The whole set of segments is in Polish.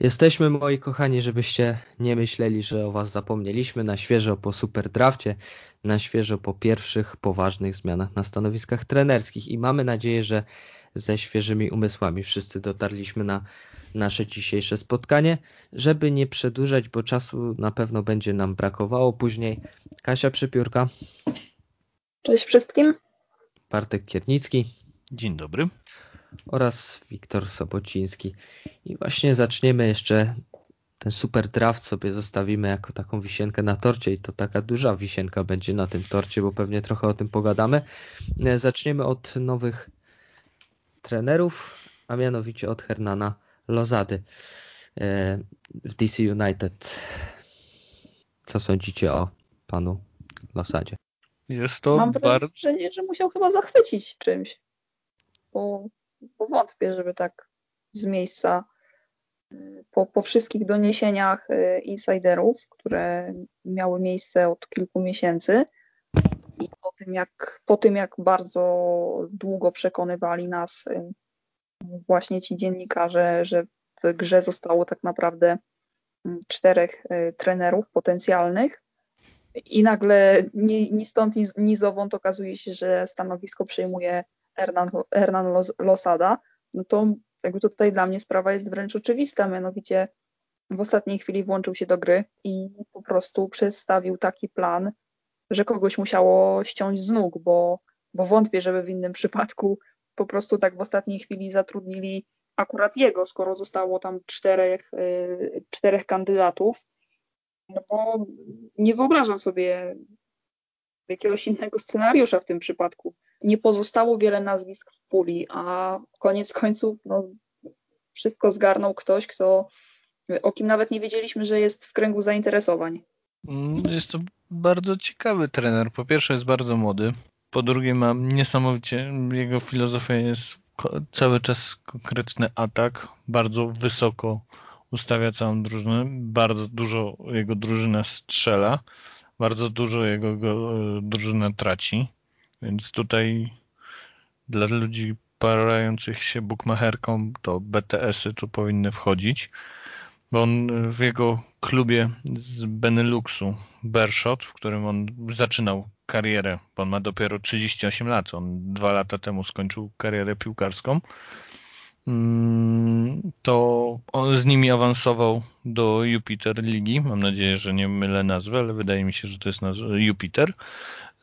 Jesteśmy, moi kochani, żebyście nie myśleli, że o Was zapomnieliśmy na świeżo po super drafcie, na świeżo po pierwszych poważnych zmianach na stanowiskach trenerskich i mamy nadzieję, że ze świeżymi umysłami wszyscy dotarliśmy na nasze dzisiejsze spotkanie. Żeby nie przedłużać, bo czasu na pewno będzie nam brakowało później. Kasia Przypiórka. Cześć wszystkim. Bartek Kiernicki. Dzień dobry oraz Wiktor Sobociński. I właśnie zaczniemy jeszcze ten super draft sobie zostawimy jako taką wisienkę na torcie i to taka duża wisienka będzie na tym torcie, bo pewnie trochę o tym pogadamy. E, zaczniemy od nowych trenerów, a mianowicie od Hernana Lozady e, w DC United. Co sądzicie o panu Losadzie? Jest to Mam wrażenie, że musiał chyba zachwycić czymś. Bo bo wątpię, żeby tak z miejsca y, po, po wszystkich doniesieniach y, insiderów, które miały miejsce od kilku miesięcy i po tym jak, po tym jak bardzo długo przekonywali nas y, właśnie ci dziennikarze, że w grze zostało tak naprawdę czterech trenerów potencjalnych i nagle ni, ni stąd, ni, ni zowąd okazuje się, że stanowisko przejmuje Hernan, Hernan Losada, no to jakby tutaj dla mnie sprawa jest wręcz oczywista, mianowicie w ostatniej chwili włączył się do gry i po prostu przedstawił taki plan, że kogoś musiało ściąć z nóg, bo, bo wątpię, żeby w innym przypadku po prostu tak w ostatniej chwili zatrudnili akurat jego, skoro zostało tam czterech, y, czterech kandydatów. No bo nie wyobrażam sobie jakiegoś innego scenariusza w tym przypadku. Nie pozostało wiele nazwisk w puli, a koniec końców no, wszystko zgarnął ktoś, kto o kim nawet nie wiedzieliśmy, że jest w kręgu zainteresowań. Mm, jest to bardzo ciekawy trener. Po pierwsze jest bardzo młody, po drugie ma niesamowicie, jego filozofia jest cały czas konkretny atak, bardzo wysoko ustawia całą drużynę, bardzo dużo jego drużyna strzela. Bardzo dużo jego go, e, drużyna traci, więc tutaj dla ludzi parających się bukmacherką to BTS-y tu powinny wchodzić, bo on w jego klubie z Beneluxu, Bershot, w którym on zaczynał karierę, bo on ma dopiero 38 lat, on dwa lata temu skończył karierę piłkarską, mm, to on z nimi awansował do Jupiter Ligi. Mam nadzieję, że nie mylę nazwę, ale wydaje mi się, że to jest Jupiter.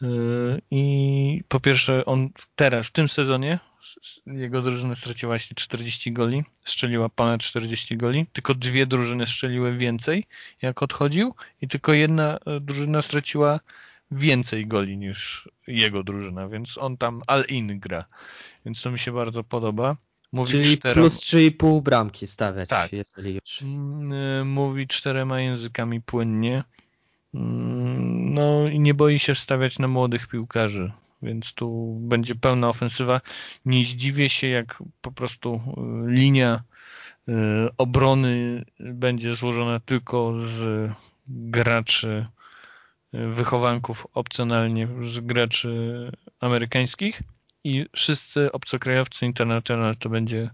Yy, I po pierwsze, on teraz, w tym sezonie, jego drużyna straciła właśnie 40 goli, strzeliła ponad 40 goli, tylko dwie drużyny strzeliły więcej, jak odchodził, i tylko jedna e, drużyna straciła więcej goli niż jego drużyna, więc on tam all-in gra. Więc to mi się bardzo podoba. Mówi Czyli cztero... plus 3,5 bramki stawiać, tak. jeżeli już. Mm, y, mówi czterema językami płynnie. No i nie boi się wstawiać na młodych piłkarzy, więc tu będzie pełna ofensywa. Nie zdziwię się, jak po prostu y, linia y, obrony będzie złożona tylko z graczy wychowanków opcjonalnie z graczy amerykańskich i wszyscy obcokrajowcy international to będzie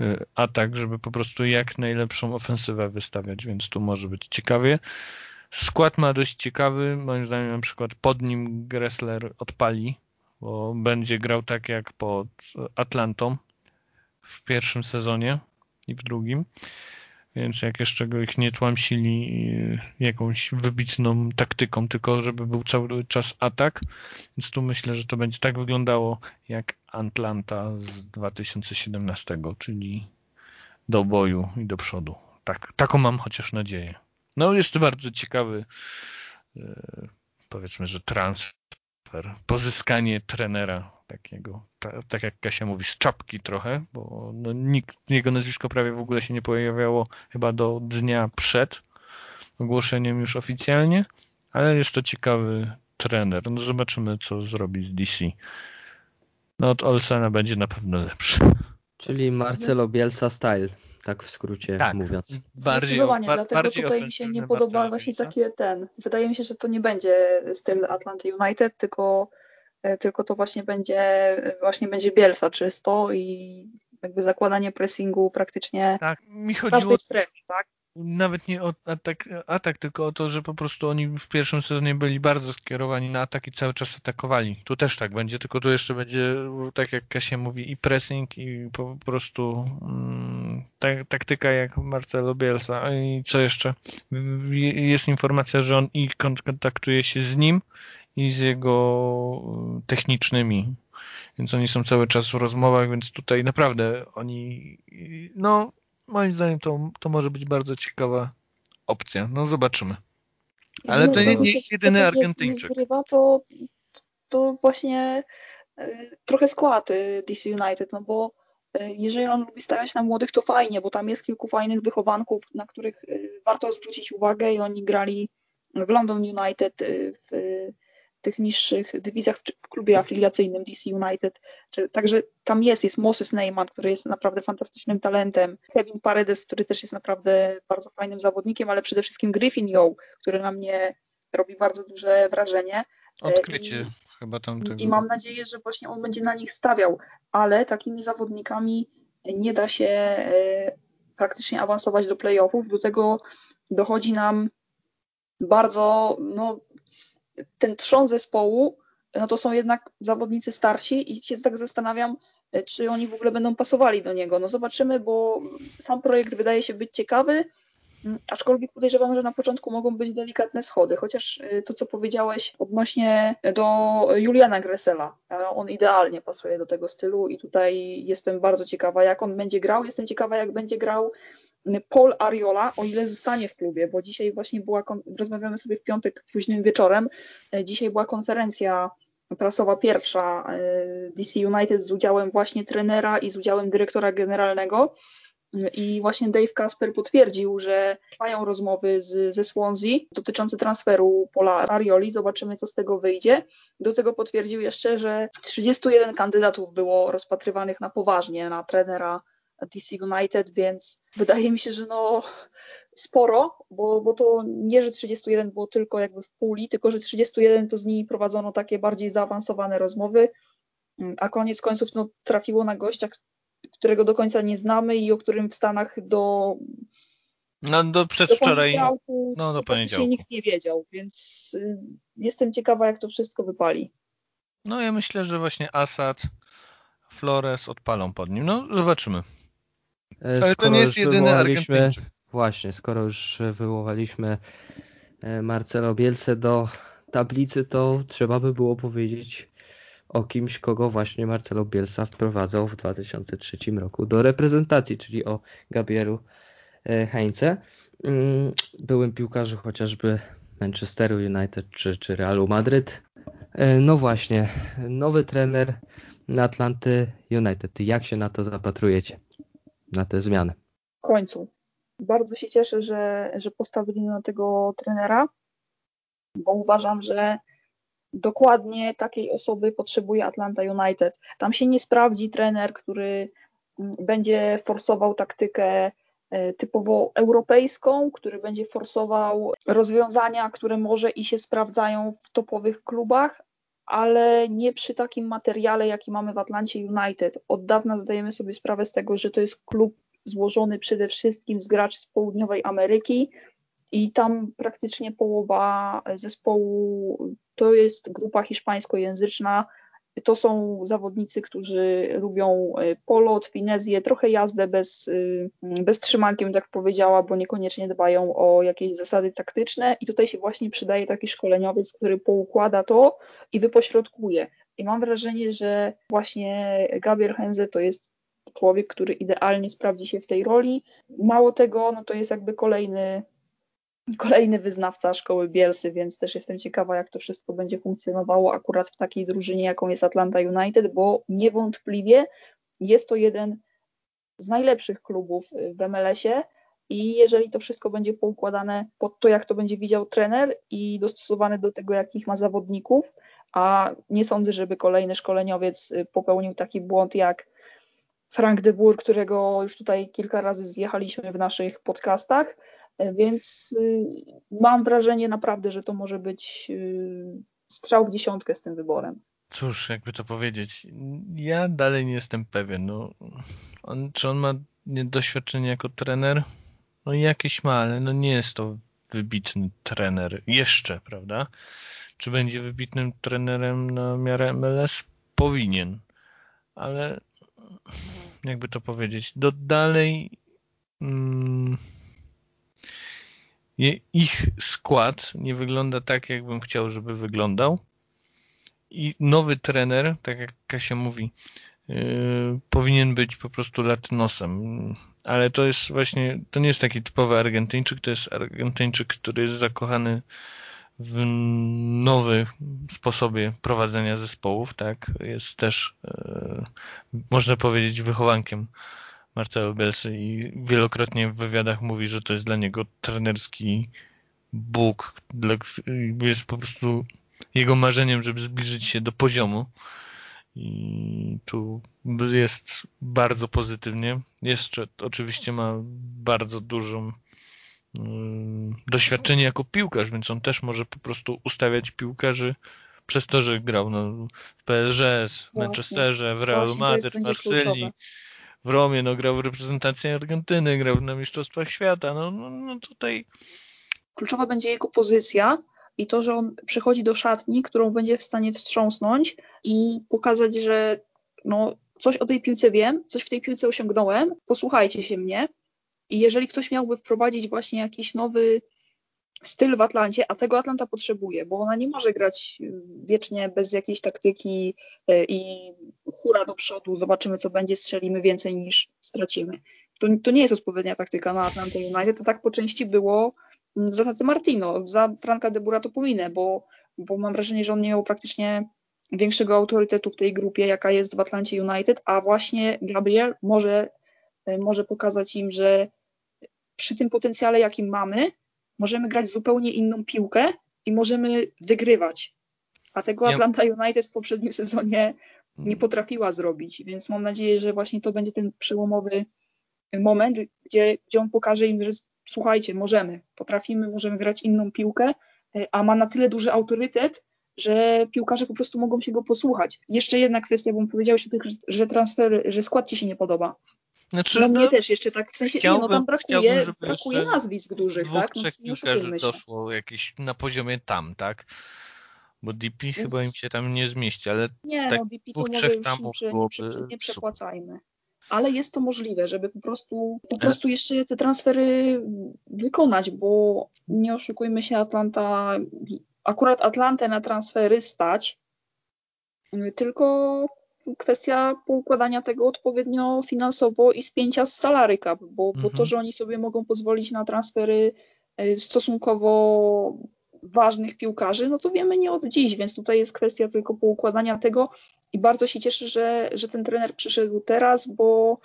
y, atak, żeby po prostu jak najlepszą ofensywę wystawiać, więc tu może być ciekawie. Skład ma dość ciekawy, moim zdaniem na przykład pod nim Gressler odpali, bo będzie grał tak jak pod Atlantą w pierwszym sezonie i w drugim. Więc jak jeszcze go ich nie tłamsili y, jakąś wybitną taktyką, tylko żeby był cały czas atak. Więc tu myślę, że to będzie tak wyglądało jak Atlanta z 2017, czyli do boju i do przodu. Tak, taką mam chociaż nadzieję. No jest bardzo ciekawy y, powiedzmy, że transfer, pozyskanie trenera takiego, ta, tak jak Kasia mówi, z czapki trochę, bo no, nikt, jego nazwisko prawie w ogóle się nie pojawiało chyba do dnia przed ogłoszeniem już oficjalnie, ale to ciekawy trener. No zobaczymy, co zrobi z DC. No od Olsena będzie na pewno lepszy. Czyli Marcelo Bielsa style, tak w skrócie tak. mówiąc. Bardziej, Zdecydowanie, dlatego bardziej tutaj mi się nie podoba właśnie takie ten. Wydaje mi się, że to nie będzie styl Atlanta United, tylko E, tylko to właśnie będzie, właśnie będzie Bielsa czysto i jakby zakładanie pressingu praktycznie tak, mi chodziło, w każdej strefie, tak? Nawet nie o atak, atak, tylko o to, że po prostu oni w pierwszym sezonie byli bardzo skierowani na atak i cały czas atakowali. Tu też tak będzie, tylko tu jeszcze będzie, tak jak Kasia mówi, i pressing, i po prostu mm, tak, taktyka jak Marcelo Bielsa. I co jeszcze? Jest informacja, że on i kontaktuje się z nim, i z jego technicznymi. Więc oni są cały czas w rozmowach, więc tutaj naprawdę oni, no moim zdaniem to, to może być bardzo ciekawa opcja. No zobaczymy. Ale to nie, nie jest jedyny Argentyńczyk. Zgrywa, to, to właśnie e, trochę skład e, DC United, no bo e, jeżeli on lubi stawiać na młodych, to fajnie, bo tam jest kilku fajnych wychowanków, na których warto zwrócić uwagę i oni grali w London United, w tych niższych dywizjach w, klubie afiliacyjnym DC United. Czy, także tam jest, jest Moses Neyman, który jest naprawdę fantastycznym talentem, Kevin Paredes, który też jest naprawdę bardzo fajnym zawodnikiem, ale przede wszystkim Griffin Yo, który na mnie robi bardzo duże wrażenie. Odkrycie I, chyba tam tego. I mam nadzieję, że właśnie on będzie na nich stawiał, ale takimi zawodnikami nie da się e, praktycznie awansować do playoffów. Do tego dochodzi nam bardzo no, ten trzon zespołu, no to są jednak zawodnicy starsi i się tak zastanawiam, e, czy oni w ogóle będą pasowali do niego. No zobaczymy, bo sam projekt wydaje się być ciekawy, mm, aczkolwiek podejrzewam, że na początku mogą być delikatne schody, chociaż e, to, co powiedziałeś odnośnie do Juliana Gressela, on idealnie pasuje do tego stylu i tutaj jestem bardzo ciekawa, jak on będzie grał, jestem ciekawa, jak będzie grał Paul Ariola, o ile zostanie w klubie, bo dzisiaj właśnie była, rozmawiamy sobie w piątek późnym wieczorem, e, dzisiaj była konferencja prasowa pierwsza e, DC United z udziałem właśnie trenera i z udziałem dyrektora generalnego i właśnie Dave Kasper potwierdził, że trwają rozmowy z, ze Swansea dotyczące transferu Pola Arioli. Zobaczymy, co z tego wyjdzie. Do tego potwierdził jeszcze, że 31 kandydatów było rozpatrywanych na poważnie na trenera DC United, więc wydaje mi się, że no sporo, bo, bo to nie, że 31 było tylko jakby w puli, tylko że 31 to z nimi prowadzono takie bardziej zaawansowane rozmowy, a koniec końców no, trafiło na gościa, którego do końca nie znamy i o którym w Stanach do no do przedwczoraj, do no do poniedziałku. nikt nie wiedział, więc y, jestem ciekawa jak to wszystko wypali. No ja myślę, że właśnie Assad, Flores odpalą pod nim. No zobaczymy. E, Ale to nie jest jedyny Argentyńczyk. Właśnie, skoro już wywołaliśmy e, Marcelo Bielce do tablicy, to trzeba by było powiedzieć o kimś, kogo właśnie Marcelo Bielsa wprowadzał w 2003 roku do reprezentacji, czyli o Gabrielu e, Heinze. Mm, byłym piłkarzem chociażby Manchesteru United czy, czy Realu Madryt. No właśnie, nowy trener na Atlanty United. Jak się na to zapatrujecie? Na te zmiany. W końcu. Bardzo się cieszę, że, że postawili na tego trenera, bo uważam, że dokładnie takiej osoby potrzebuje Atlanta United. Tam się nie sprawdzi trener, który mm, będzie forsował taktykę e, typowo europejską, który będzie forsował rozwiązania, które może i się sprawdzają w topowych klubach, ale nie przy takim materiale, jaki mamy w Atlancie United. Od dawna zdajemy sobie sprawę z tego, że to jest klub złożony przede wszystkim z graczy z południowej Ameryki i tam praktycznie połowa zespołu to jest grupa hiszpańskojęzyczna. To są zawodnicy, którzy lubią e, polot, finezję, trochę jazdę bez, e, bez trzymankiem, tak powiedziała, bo niekoniecznie dbają o jakieś zasady taktyczne. I tutaj się właśnie przydaje taki szkoleniowiec, który poukłada to i wypośrodkuje. I mam wrażenie, że właśnie Gabriel Henze to jest człowiek, który idealnie sprawdzi się w tej roli. Mało tego, no to jest jakby kolejny kolejny wyznawca szkoły Bielsy, więc też jestem ciekawa, jak to wszystko będzie funkcjonowało akurat w takiej drużynie, jaką jest Atlanta United, bo niewątpliwie jest to jeden z najlepszych klubów w MLS-ie i jeżeli to wszystko będzie poukładane pod to, jak to będzie widział trener i dostosowane do tego, jakich ma zawodników, a nie sądzę, żeby kolejny szkoleniowiec popełnił taki błąd jak Frank de Boer, którego już tutaj kilka razy zjechaliśmy w naszych podcastach, więc y, mam wrażenie naprawdę, że to może być y, strzał w dziesiątkę z tym wyborem. cóż, jakby to powiedzieć, ja dalej nie jestem pewien. No, on, czy on ma doświadczenie jako trener? No jakieś ma, ale no nie jest to wybitny trener jeszcze, prawda? Czy będzie wybitnym trenerem na miarę MLS? Powinien, ale jakby to powiedzieć, do dalej mm, ich skład nie wygląda tak, jakbym chciał, żeby wyglądał. I nowy trener, tak jak Kasia mówi, yy, powinien być po prostu latynosem. Ale to jest właśnie, to nie jest taki typowy Argentyńczyk, to jest Argentyńczyk, który jest zakochany w nowym sposobie prowadzenia zespołów, tak? Jest też, yy, można powiedzieć, wychowankiem Marcelo Bielsy i wielokrotnie w wywiadach mówi, że to jest dla niego trenerski Bóg. Jest po prostu jego marzeniem, żeby zbliżyć się do poziomu. I tu jest bardzo pozytywnie. Jeszcze oczywiście ma bardzo dużą um, doświadczenie jako piłkarz, więc on też może po prostu ustawiać piłkarzy przez to, że grał no, w PSG, w Manchesterze, w Real Madrid, w Marsylii, w Romie, no grał w reprezentacji Argentyny, grał na Mistrzostwach Świata, no, no, no tutaj... Kluczowa będzie jego pozycja i to, że on przychodzi do szatni, którą będzie w stanie wstrząsnąć i pokazać, że no, coś o tej piłce wiem, coś w tej piłce osiągnąłem, posłuchajcie się mnie. I jeżeli ktoś miałby wprowadzić właśnie jakiś nowy styl w Atlancie, a tego Atlanta potrzebuje, bo ona nie może grać y, wiecznie bez jakiejś taktyki y, i hura do przodu, zobaczymy co będzie, strzelimy więcej niż stracimy. To, to nie jest odpowiednia taktyka na Atlanta United, to tak po części było mm, za Taty Martino, za Franka de to pominę, bo, bo mam wrażenie, że on nie miał praktycznie większego autorytetu w tej grupie, jaka jest w Atlancie United, a właśnie Gabriel może, y, może pokazać im, że przy tym potencjale, jakim mamy, możemy grać zupełnie inną piłkę i możemy wygrywać. A tego Atlanta United w poprzednim sezonie nie potrafiła zrobić, więc mam nadzieję, że właśnie to będzie ten przełomowy moment, gdzie, gdzie on pokaże im, że słuchajcie, możemy, potrafimy, możemy grać inną piłkę, a ma na tyle duży autorytet, że piłkarze po prostu mogą się go posłuchać. Jeszcze jedna kwestia, bo powiedziałeś o tych, że transfer, że skład ci się nie podoba. Znaczy, no mnie no, też jeszcze tak, w sensie, nie, no tam brakuje, brakuje nazwisk dużych, dwóch, tak? No, trzech piłkarzy doszło jakieś na poziomie tam, tak? Bo DP Więc... chyba im się tam nie zmieści, ale nie, tak no DP to może już tam nie, nie przepłacajmy. Ale jest to możliwe, żeby po prostu, po prostu jeszcze te transfery wykonać, bo nie oszukujmy się, Atlanta, akurat Atlantę na transfery stać, tylko kwestia poukładania tego odpowiednio finansowo i spięcia z salary cap, bo, mhm. bo to, mhm. że oni sobie mogą pozwolić na transfery e, stosunkowo ważnych piłkarzy, no to wiemy nie od dziś, więc tutaj jest kwestia tylko poukładania tego i bardzo się cieszę, że, że ten trener przyszedł teraz, bo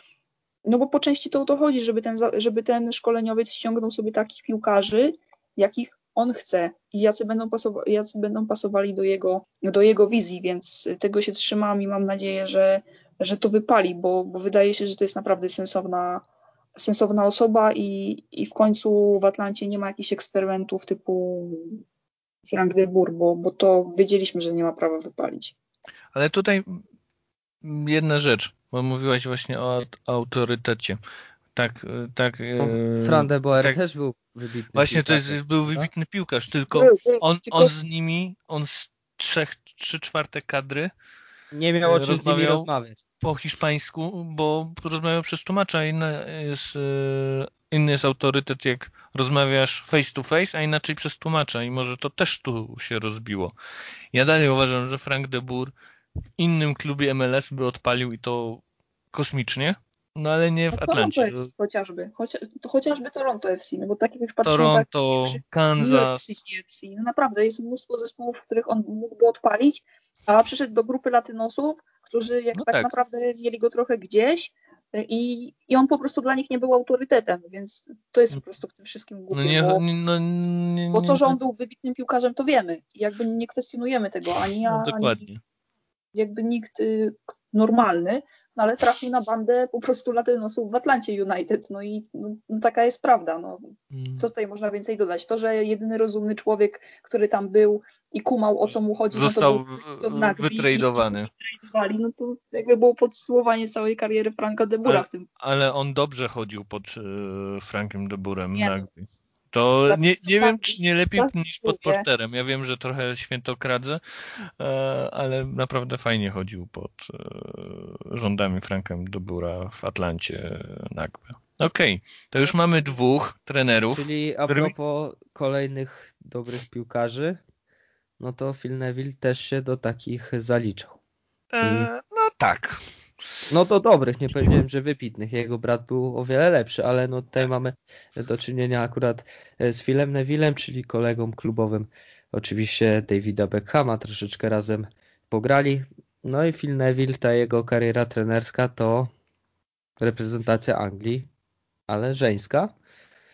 no bo po części to o to chodzi, żeby ten, żeby ten szkoleniowiec ściągnął sobie takich piłkarzy, jakich on chce i jacy będą, pasowa- jacy będą pasowali do jego, do jego wizji, więc tego się trzymam i mam nadzieję, że, że to wypali, bo, bo wydaje się, że to jest naprawdę sensowna, sensowna osoba i, i w końcu w Atlancie nie ma jakichś eksperymentów typu Frank de Boer, bo, bo to wiedzieliśmy, że nie ma prawa wypalić. Ale tutaj jedna rzecz, bo mówiłaś właśnie o autorytecie. Tak, tak. Fran de Boer tak, też był wybitny Właśnie piłkarz, to jest, był wybitny piłkarz, tylko on, on z nimi, on z trzech, trzy czwarte kadry nie miał o czym z nimi rozmawiać. Po hiszpańsku, bo rozmawiał przez tłumacza. Inny jest, e, inny jest autorytet, jak rozmawiasz face to face, a inaczej przez tłumacza. I może to też tu się rozbiło. Ja dalej uważam, że Frank de Boer w innym klubie MLS by odpalił i to kosmicznie. No ale nie w no, Atlancie. Toronto FC chociażby. Choci to chociażby Toronto FC, no bo tak jak już patrzymy... Toronto, tak, Kansas. FC, no naprawdę, jest mnóstwo zespołów, w których on mógłby odpalić, a przyszedł do grupy latynosów, którzy jak no tak, tak, naprawdę mieli go trochę gdzieś i, i on po prostu dla nich nie był autorytetem, więc to jest po prostu w tym wszystkim głupie, no nie, bo, no, nie, bo to, że on był wybitnym piłkarzem, to wiemy. Jakby nie kwestionujemy tego, ani ja, no, ani jakby nikt y, normalny, no ale trafił na bandę po prostu latynosów w Atlancie United, no i no, no taka jest prawda, no. Mm. Co tutaj można więcej dodać? To, że jedyny rozumny człowiek, który tam był i kumał o co mu chodzi, został no to wytradowany. No to jakby było podsumowanie całej kariery Franka de Bura w tym. Ale on dobrze chodził pod e, Frankiem de Burem nie. Nagby. To nie, nie wiem, czy nie lepiej niż pod porterem. Ja wiem, że trochę świętokradzę, e, ale naprawdę fajnie chodził pod e, rządami Frankiem Dobura w Atlancie Nagbe. Okej, okay. to już mamy dwóch trenerów. Czyli a propos kolejnych dobrych piłkarzy, no to Phil Neville też się do takich zaliczał. I... E, no tak. No to dobrych, nie powiedziałem, że wybitnych. Jego brat był o wiele lepszy, ale no tutaj mamy do czynienia akurat e, z Philem Nevillem, czyli kolegą klubowym oczywiście Davida Beckhama, troszeczkę razem pograli. No i Phil Neville, ta jego kariera trenerska to reprezentacja Anglii, ale żeńska,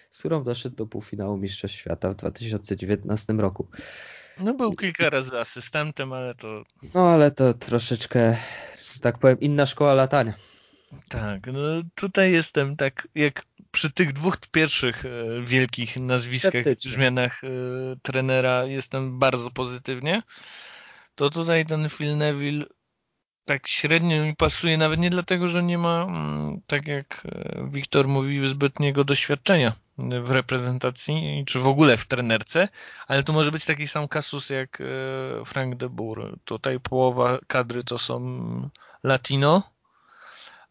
z którą doszedł do półfinału Mistrzostw Świata w 2019 roku. No był kilka razy asystentem, ale to... No ale to troszeczkę tak powiem, inna szkoła latania. Tak, no tutaj jestem tak jak przy tych dwóch pierwszych e, wielkich nazwiskach, zmianach e, trenera jestem bardzo pozytywnie, to tutaj ten Phil Neville tak średnio mi pasuje, nawet nie dlatego, że nie ma, mm, tak jak e, Wiktor mówił, zbytniego doświadczenia w reprezentacji, czy w ogóle w trenerce, ale tu może być taki sam kasus jak Frank de Boer. Tutaj połowa kadry to są latino,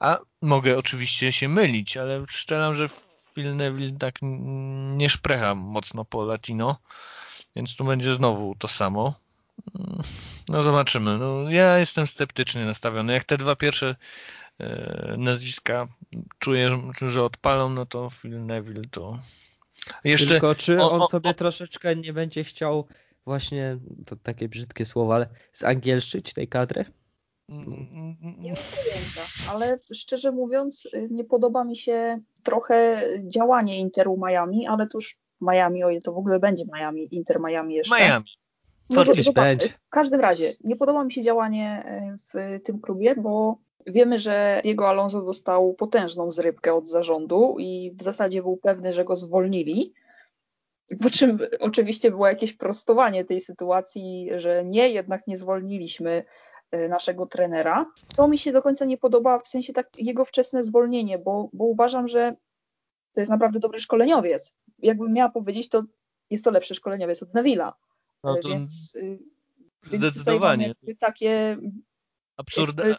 a mogę oczywiście się mylić, ale szczelam, że Phil Neville tak nie szprecha mocno po latino, więc tu będzie znowu to samo. No zobaczymy. No, ja jestem sceptycznie nastawiony. Jak te dwa pierwsze e, nazwiska czuję, że odpalą, no to Phil Neville to jeszcze... Tylko czy on, on sobie troszeczkę nie będzie chciał właśnie, to takie brzydkie słowa, ale zangielszczyć tej kadry? Nie mam pojęcia, ale szczerze mówiąc, y, nie podoba mi się trochę działanie Interu Miami, ale to już Miami, oje, to w ogóle będzie Miami, Inter Miami jeszcze. Miami. No, będzie. W każdym razie, nie podoba mi się działanie y, w tym klubie, bo wiemy, że jego Alonso dostał potężną zrybkę od zarządu i w zasadzie był pewny, że go zwolnili. Po czym oczywiście było jakieś prostowanie tej sytuacji, że nie, jednak nie zwolniliśmy Y, naszego trenera. To mi się do końca nie podoba, w sensie tak jego wczesne zwolnienie, bo, bo uważam, że to jest naprawdę dobry szkoleniowiec. Jakbym miała powiedzieć, to jest to lepszy szkoleniowiec od Neville'a. No to więc, y, więc takie Absurde.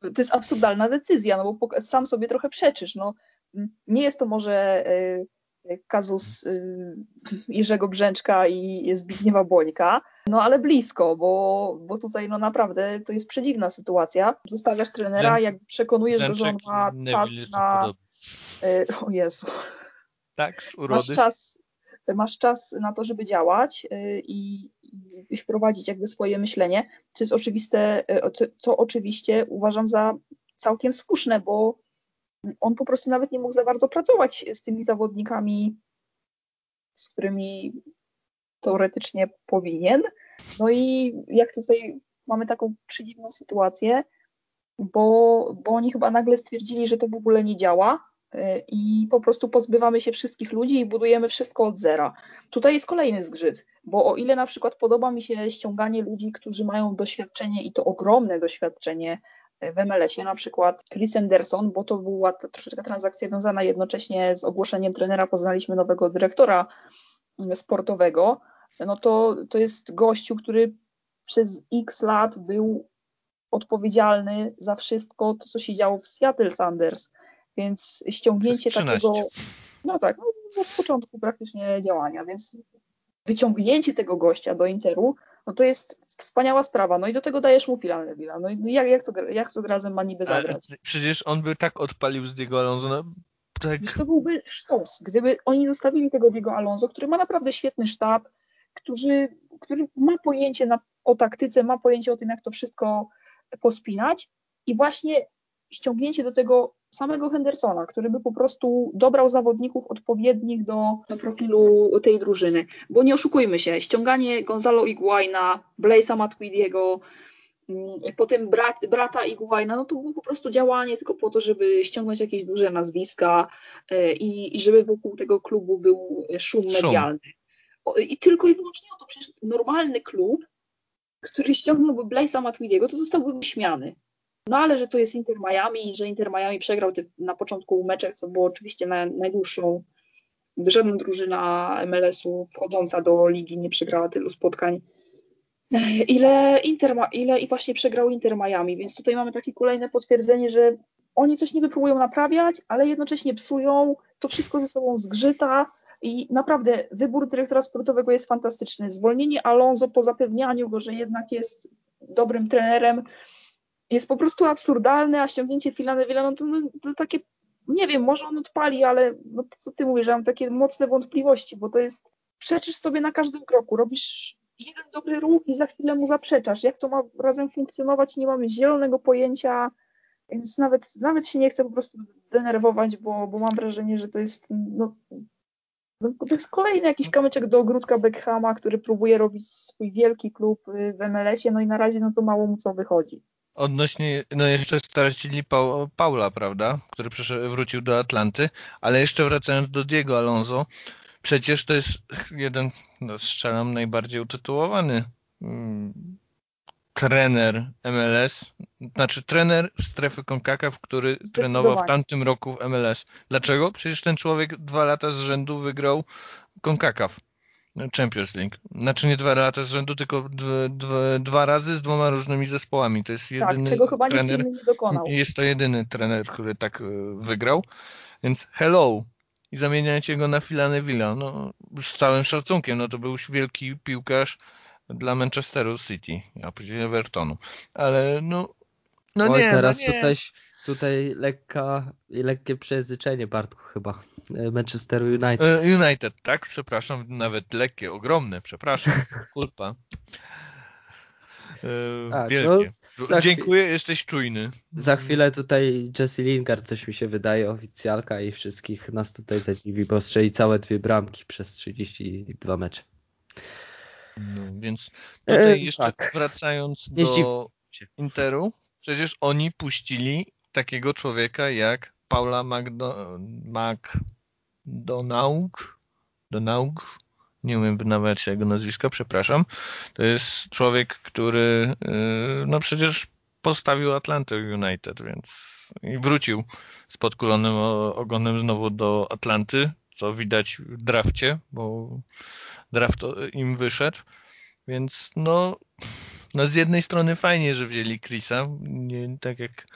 To jest absurdalna decyzja, no bo sam sobie trochę przeczysz. No, nie jest to może y, kazus y, Jerzego Brzęczka i Zbigniewa Bońka, no ale blisko, bo, bo tutaj no naprawdę to jest przedziwna sytuacja. Zostawiasz trenera, jak przekonujesz go, że on ma czas na... Y, o Jezu. Tak, urody. Masz czas, masz czas na to, żeby działać y, i, i wprowadzić jakby swoje myślenie, co jest oczywiste, co, co oczywiście uważam za całkiem słuszne, bo on po prostu nawet nie mógł za bardzo pracować z tymi zawodnikami, z którymi teoretycznie powinien. No i jak tutaj mamy taką przedziwną sytuację, bo, bo oni chyba nagle stwierdzili, że to w ogóle nie działa y, i po prostu pozbywamy się wszystkich ludzi i budujemy wszystko od zera. Tutaj jest kolejny zgrzyt, bo o ile na przykład podoba mi się ściąganie ludzi, którzy mają doświadczenie i to ogromne doświadczenie w MLS-ie, na przykład Chris Anderson, bo to była troszeczkę transakcja wiązana jednocześnie z ogłoszeniem trenera, poznaliśmy nowego dyrektora sportowego, no to, to jest gościu, który przez x lat był odpowiedzialny za wszystko to, co się działo w Seattle Sanders, więc ściągnięcie takiego, no tak, no, od początku praktycznie działania, więc wyciągnięcie tego gościa do Interu no to jest wspaniała sprawa. No i do tego dajesz mu Phila Neville'a. No i jak, jak, to, jak to razem ma niby zagrać? Ale przecież on by tak odpalił z Diego Alonso. No, tak. To byłby sztos. Gdyby oni zostawili tego Diego Alonso, który ma naprawdę świetny sztab, który, który ma pojęcie na, o taktyce, ma pojęcie o tym, jak to wszystko pospinać i właśnie ściągnięcie do tego samego Hendersona, który by po prostu dobrał zawodników odpowiednich do, do profilu tej drużyny. Bo nie oszukujmy się, ściąganie Gonzalo Iguaina, Blaze'a Matuidiego, Mm, potem brat, brata Iguaina, no to było po prostu działanie tylko po to, żeby ściągnąć jakieś duże nazwiska e, i, i żeby wokół tego klubu był szum medialny. I tylko i wyłącznie o to, przecież normalny klub, który ściągnąłby Blaze'a Matuidiego, to zostałby wyśmiany. No ale że to jest Inter Miami i że Inter Miami przegrał na początku meczach, co było oczywiście na, najdłuższą, żadna drużyna MLS-u wchodząca do ligi nie przegrała tylu spotkań ile Inter, ile i właśnie przegrał Inter Miami, więc tutaj mamy takie kolejne potwierdzenie, że oni coś niby próbują naprawiać, ale jednocześnie psują, to wszystko ze sobą zgrzyta i naprawdę wybór dyrektora sportowego jest fantastyczny. Zwolnienie Alonso po zapewnianiu go, że jednak jest dobrym trenerem, jest po prostu absurdalne, a ściągnięcie Filane Villa, no to, no, to takie, nie wiem, może on odpali, ale no co ty mówisz, ja mam takie mocne wątpliwości, bo to jest, przeczysz sobie na każdym kroku, robisz jeden dobry ruch i za chwilę mu zaprzeczasz. Jak to ma razem funkcjonować, nie mamy zielonego pojęcia, więc nawet, nawet się nie chcę po prostu denerwować, bo, bo mam wrażenie, że to jest no, no, to jest kolejny jakiś kamyczek do ogródka Beckhama, który próbuje robić swój wielki klub y, w MLS-ie, no i na razie no to mało mu co wychodzi. Odnośnie, no jeszcze stracili Paula, prawda, który wrócił do Atlanty, ale jeszcze wracając do Diego Alonso, Przecież to jest jeden, no strzelam, najbardziej utytułowany mm, trener MLS, znaczy trener strefy CONCACAF, który trenował w tamtym roku w MLS. Dlaczego? Przecież ten człowiek dwa lata z rzędu wygrał CONCACAF. Champions League. Znaczy nie dwa lata z rzędu, tylko dwa, dwa razy z dwoma różnymi zespołami. To jest tak, jedyny tak, czego chyba trener, nikt nie dokonał. Jest to jedyny trener, który tak e, wygrał. Więc hello, i zamieniacie go na Filane Villa. No, z całym szacunkiem, no to był wielki piłkarz dla Manchesteru City, a później Evertonu. Ale no, no Oj, nie, teraz no nie. tutaj, tutaj lekka, lekkie przejęzyczenie Bartku chyba. E, Manchesteru United. E, United, tak? Przepraszam, nawet lekkie, ogromne, przepraszam. Kulpa. E, tak, wielkie. No, Dziękuję, jesteś czujny. Za chwilę tutaj Jesse Lingard, coś mi się wydaje, oficjalka i wszystkich nas tutaj zadziwi, bo strzeli całe dwie bramki przez 32 mecze. No, więc tutaj e, jeszcze tak. wracając do Interu, przecież oni puścili takiego człowieka jak Paula McDo McDonaugh, Donaug, nie umiem wynawiać jego nazwiska, przepraszam. To jest człowiek, który y, no przecież postawił Atlantę United, więc i wrócił z podkulonym ogonem znowu do Atlanty, co widać w drafcie, bo draft im wyszedł. Więc no, no z jednej strony fajnie, że wzięli Chrisa. Nie, tak jak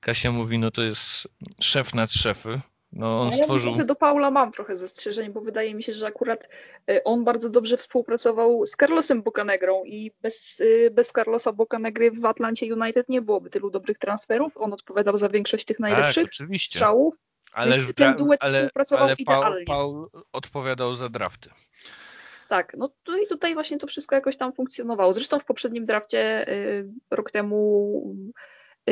Kasia mówi, no to jest szef nad szefy. No, on stworzył... Ja do Paula mam trochę zastrzeżeń, bo wydaje mi się, że akurat e, on bardzo dobrze współpracował z Carlosem Bocanegrą i bez, e, bez Carlosa Bocanegry w Atlancie United nie byłoby tylu dobrych transferów. On odpowiadał za większość tych najlepszych tak, oczywiście. strzałów. Ale, Więc ten duet ale, współpracował ale idealnie. Paul, Paul odpowiadał za drafty. Tak, no tutaj, tutaj właśnie to wszystko jakoś tam funkcjonowało. Zresztą w poprzednim drafcie y, rok temu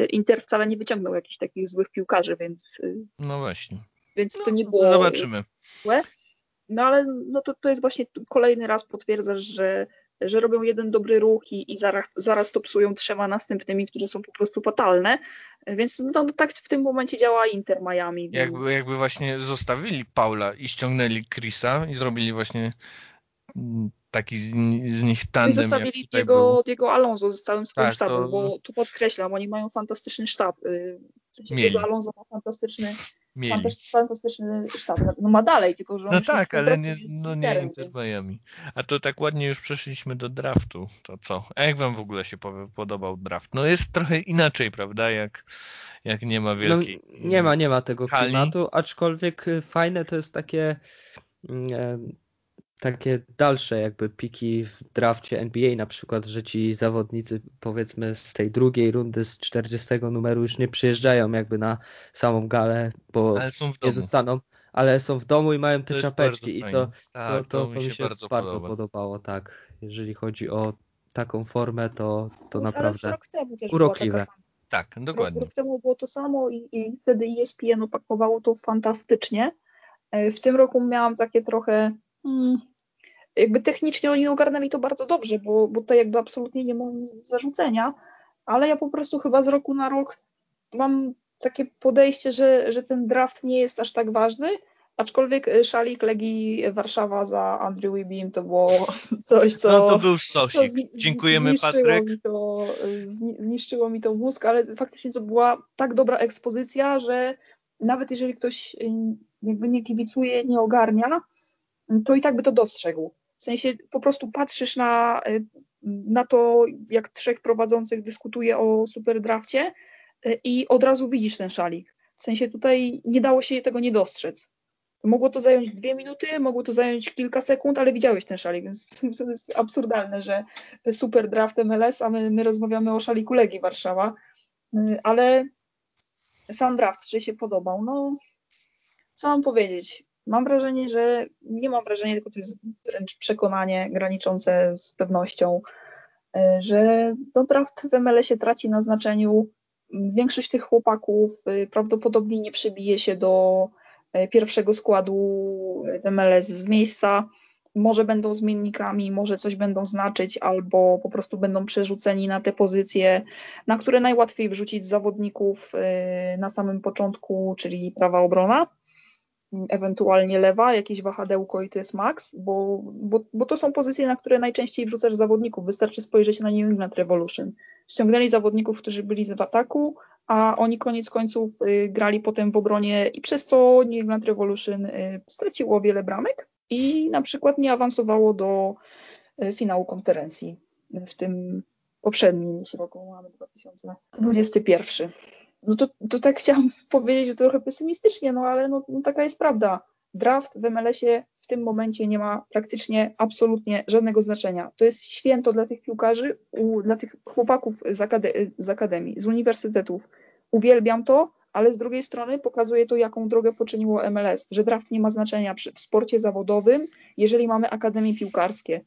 Inter wcale nie wyciągnął jakichś takich złych piłkarzy, więc. Y, no właśnie. Więc no, to nie było. Zobaczymy. Złe. No ale no to, to jest właśnie kolejny raz potwierdzasz, że, że robią jeden dobry ruch i, i zaraz, zaraz to psują trzema następnymi, które są po prostu fatalne. Więc no, no tak w tym momencie działa Inter Miami. Jakby, jakby właśnie zostawili Paula i ściągnęli Chrisa i zrobili właśnie taki z, z nich tandem. I zostawili Diego, Diego Alonso z całym swoim tak, sztabem, to... bo tu podkreślam, oni mają fantastyczny sztab. Y, w sensie Diego Alonso ma fantastyczny, fantastyczny sztab. No, no ma dalej, tylko że No tak, ale nie, no nie Inter Miami. A to tak ładnie już przeszliśmy do draftu. To co? A jak wam w ogóle się podobał draft? No jest trochę inaczej, prawda? Jak jak nie ma no, wielkiej. No, nie ma, nie ma tego hali. klimatu, aczkolwiek fajne to jest takie mm, takie dalsze jakby piki w drafcie NBA na przykład, że ci zawodnicy powiedzmy z tej drugiej rundy z 40 numeru już nie przyjeżdżają jakby na samą galę, bo nie zostaną, ale są w domu i mają te to czapeczki i to, tak, to, to, to, mi się, mi się bardzo, bardzo podobało, tak. Jeżeli chodzi o taką formę, to, to naprawdę rok temu też urokliwe. Tak, dokładnie. Rok temu było to samo i, i wtedy ESPN opakowało to fantastycznie. E, w tym roku miałam takie trochę. Jakby technicznie oni ogarnęli to bardzo dobrze, bo, bo to jakby absolutnie nie mam zarzucenia. ale ja po prostu chyba z roku na rok mam takie podejście, że, że ten draft nie jest aż tak ważny, aczkolwiek y, szalik Legii Warszawa za Andrew Wibim to było coś, co... No to był stosik. Dziękujemy Patryk. Mi to, zniszczyło mi to mózg, ale faktycznie to była tak dobra ekspozycja, że nawet jeżeli ktoś y, jakby nie kibicuje, nie ogarnia, to i tak by to dostrzegł. W sensie po prostu patrzysz na, y, na to, jak trzech prowadzących dyskutuje o super drafcie i od razu widzisz ten szalik. W sensie tutaj nie dało się tego nie dostrzec. Mogło to zająć dwie minuty, mogło to zająć kilka sekund, ale widziałeś ten szalik, więc to jest absurdalne, że super draft MLS, a my, my rozmawiamy o szaliku Legii Warszawa, ale sam draft, czy się podobał? No, co mam powiedzieć? Mam wrażenie, że nie mam wrażenia, tylko to jest wręcz przekonanie graniczące z pewnością, że no, draft w MLS-ie traci na znaczeniu. Większość tych chłopaków y, prawdopodobnie nie przebije się do E, pierwszego składu MLS z miejsca. Może będą zmiennikami, może coś będą znaczyć, albo po prostu będą przerzuceni na te pozycje, na które najłatwiej wrzucić zawodników na samym początku, czyli prawa obrona ewentualnie lewa, jakieś wahadełko i to jest max, bo, bo, bo to są pozycje, na które najczęściej wrzucasz zawodników. Wystarczy spojrzeć na New England Revolution. Ściągnęli zawodników, którzy byli w ataku, a oni koniec końców y, grali potem w obronie i przez co New England Revolution y, straciło wiele bramek i na przykład nie awansowało do y, finału konferencji w tym poprzednim roku, mamy 2021 no to, to tak chciałam powiedzieć, trochę pesymistycznie, no ale no, no taka jest prawda. Draft w MLS-ie w tym momencie nie ma praktycznie absolutnie żadnego znaczenia. To jest święto dla tych piłkarzy, u, dla tych chłopaków z, akade z akademii, z uniwersytetów. Uwielbiam to, ale z drugiej strony pokazuje to, jaką drogę poczyniło MLS, że draft nie ma znaczenia przy, w sporcie zawodowym, jeżeli mamy akademie piłkarskie.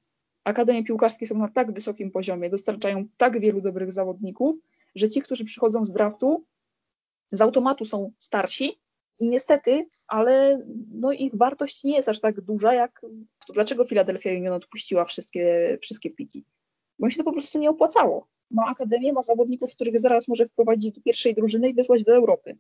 Akademie piłkarskie są na tak wysokim poziomie, dostarczają tak wielu dobrych zawodników, że ci, którzy przychodzą z draftu, z automatu są starsi i niestety, ale no ich wartość nie jest aż tak duża, jak to dlaczego Philadelphia Union odpuściła wszystkie, wszystkie piki. Bo się to po prostu nie opłacało. Ma akademię, ma zawodników, których zaraz może wprowadzić do pierwszej drużyny i wysłać do Europy.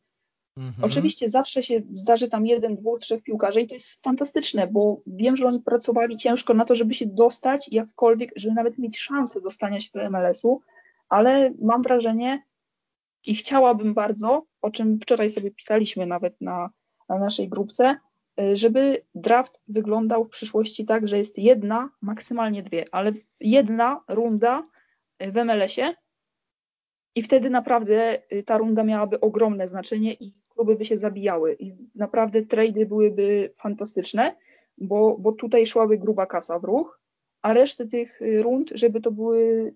Mhm. Oczywiście zawsze się zdarzy tam jeden, dwóch, trzech piłkarzy i to jest fantastyczne, bo wiem, że oni pracowali ciężko na to, żeby się dostać jakkolwiek, żeby nawet mieć szansę dostania się do MLS-u, ale mam wrażenie, i chciałabym bardzo, o czym wczoraj sobie pisaliśmy nawet na, na naszej grupce, y, żeby draft wyglądał w przyszłości tak, że jest jedna, maksymalnie dwie, ale jedna runda w MLS-ie i wtedy naprawdę y, ta runda miałaby ogromne znaczenie i kluby by się zabijały. I naprawdę trady byłyby fantastyczne, bo, bo tutaj szłaby gruba kasa w ruch, a resztę tych y, rund, żeby to były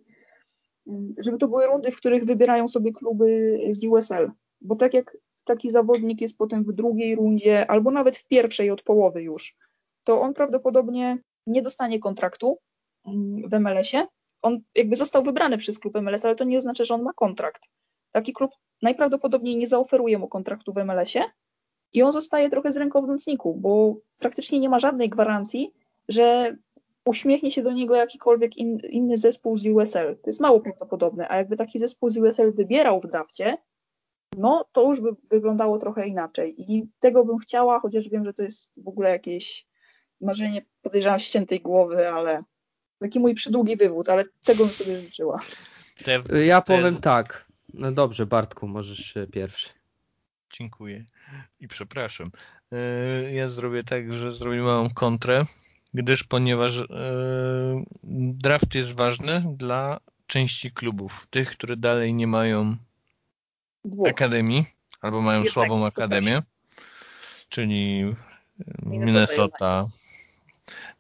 żeby to były rundy, w których wybierają sobie kluby z USL. Bo tak jak taki zawodnik jest potem w drugiej rundzie, albo nawet w pierwszej od połowy już, to on prawdopodobnie nie dostanie kontraktu mm, w MLS-ie. On jakby został wybrany przez klub MLS, ale to nie oznacza, że on ma kontrakt. Taki klub najprawdopodobniej nie zaoferuje mu kontraktu w MLS-ie i on zostaje trochę z ręką w nocniku, bo praktycznie nie ma żadnej gwarancji, że uśmiechnie się do niego jakikolwiek in, inny zespół z USL. To jest mało prawdopodobne, a jakby taki zespół z USL wybierał w drafcie, no to już by wyglądało trochę inaczej. I tego bym chciała, chociaż wiem, że to jest w ogóle jakieś marzenie, podejrzewam, ściętej głowy, ale taki mój przydługi wywód, ale tego bym sobie życzyła. Te, ja powiem tak. No dobrze, Bartku, możesz pierwszy. Dziękuję i przepraszam. E, ja zrobię tak, że zrobię małą kontrę gdyż ponieważ e, draft jest ważny dla części klubów, tych, które dalej nie mają Dwóch. akademii albo mają Jednak słabą akademię, czyli Minnesota,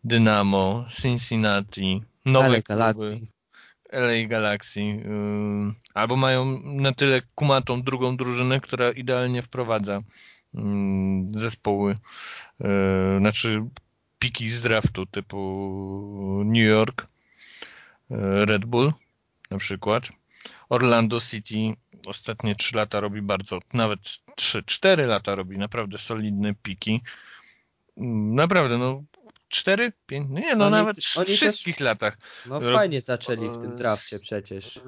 Dynamo, Cincinnati, nowe LA Galaxy. LA Galaxy, yy, albo mają na tyle kumatą drugą drużynę, która idealnie wprowadza yy, zespoły, yy, znaczy piki z draftu typu New York, e, Red Bull na przykład. Orlando City ostatnie 3 lata robi bardzo, nawet 3-4 lata robi naprawdę solidne piki. Naprawdę, no cztery, pięć, no nie, no oni, nawet w wszystkich też, latach. No fajnie zaczęli w tym drafcie przecież.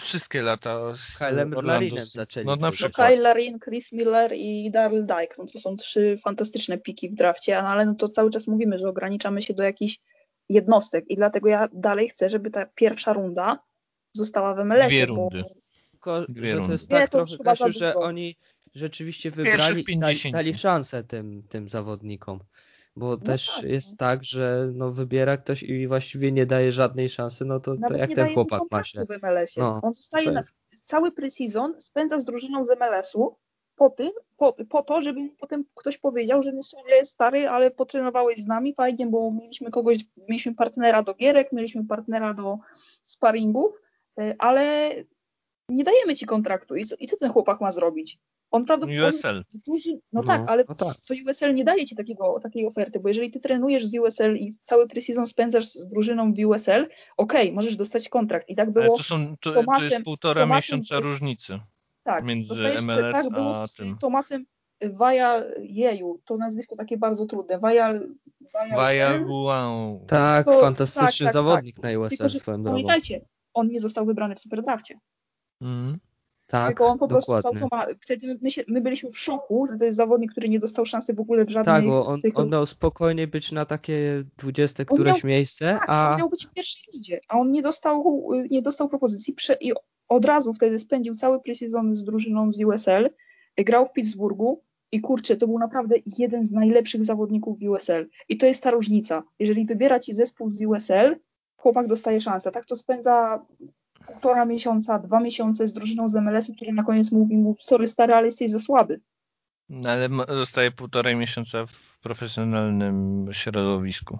Wszystkie lata z Kylem Larinem zaczęli. No na przykład. Kyle Larin, Chris Miller i Daryl Dyke, no to są trzy fantastyczne piki w drafcie, ale no to cały czas mówimy, że ograniczamy się do jakichś jednostek i dlatego ja dalej chcę, żeby ta pierwsza runda została w MLS-ie. Dwie rundy. Bo... Tylko, Dwie że to jest tak Nie, to trochę, Kasiu, że oni rzeczywiście wybrali, dali, dali szansę tym, tym zawodnikom. Bo no też tak, jest no. tak, że no wybiera ktoś i właściwie nie daje żadnej szansy, no to, to jak ten chłopak maśle. w MLS-ie. No, On zostaje na, cały pre-season, spędza z drużyną z MLS-u po tym, po, po to, żeby potem ktoś powiedział, że nie stary, ale potrenowałeś z nami fajnie, bo mieliśmy kogoś, mieliśmy partnera do gierek, mieliśmy partnera do sparingów, y, ale nie dajemy ci kontraktu. I co, i co ten chłopak ma zrobić? On prawdopodobnie. USL. Duży, no, no, tak, ale no tak. to USL nie daje ci takiego, takiej oferty, bo jeżeli ty trenujesz z USL i cały preseason spędzasz z drużyną w USL, okej, okay, możesz dostać kontrakt. I tak było. Ale to, są, to, Tomasem, to jest półtora Tomasem, miesiąca różnicy. Tak, między MLS tak, a tym. Tomasem Waja Jeju, to nazwisko takie bardzo trudne. Waja Waja wow. Tak, to, fantastyczny tak, tak, zawodnik tak. na USL Tylko, swoją drogą. Pamiętajcie, on nie został wybrany w Superdrafcie. Mm. Tak, Tylko on po dokładnie. prostu Wtedy my, się, my, byliśmy w szoku, że to jest zawodnik, który nie dostał szansy w ogóle w żadnej Tak, bo on, z tych... on miał spokojnie być na takie 20 któreś miał, miejsce, tak, a... on miał być w pierwszej lidzie, a on nie dostał, nie dostał propozycji prze... i od razu wtedy spędził cały preseason z drużyną z USL, grał w Pittsburghu i kurczę, to był naprawdę jeden z najlepszych zawodników w USL. I to jest ta różnica. Jeżeli wybiera ci zespół z USL, chłopak dostaje szansę. Tak to spędza półtora miesiąca, dwa miesiące z drużyną z MLS-u, który na koniec mówi mu, sorry stary, ale jesteś za słaby. No, ale zostaje półtorej miesiąca w profesjonalnym środowisku.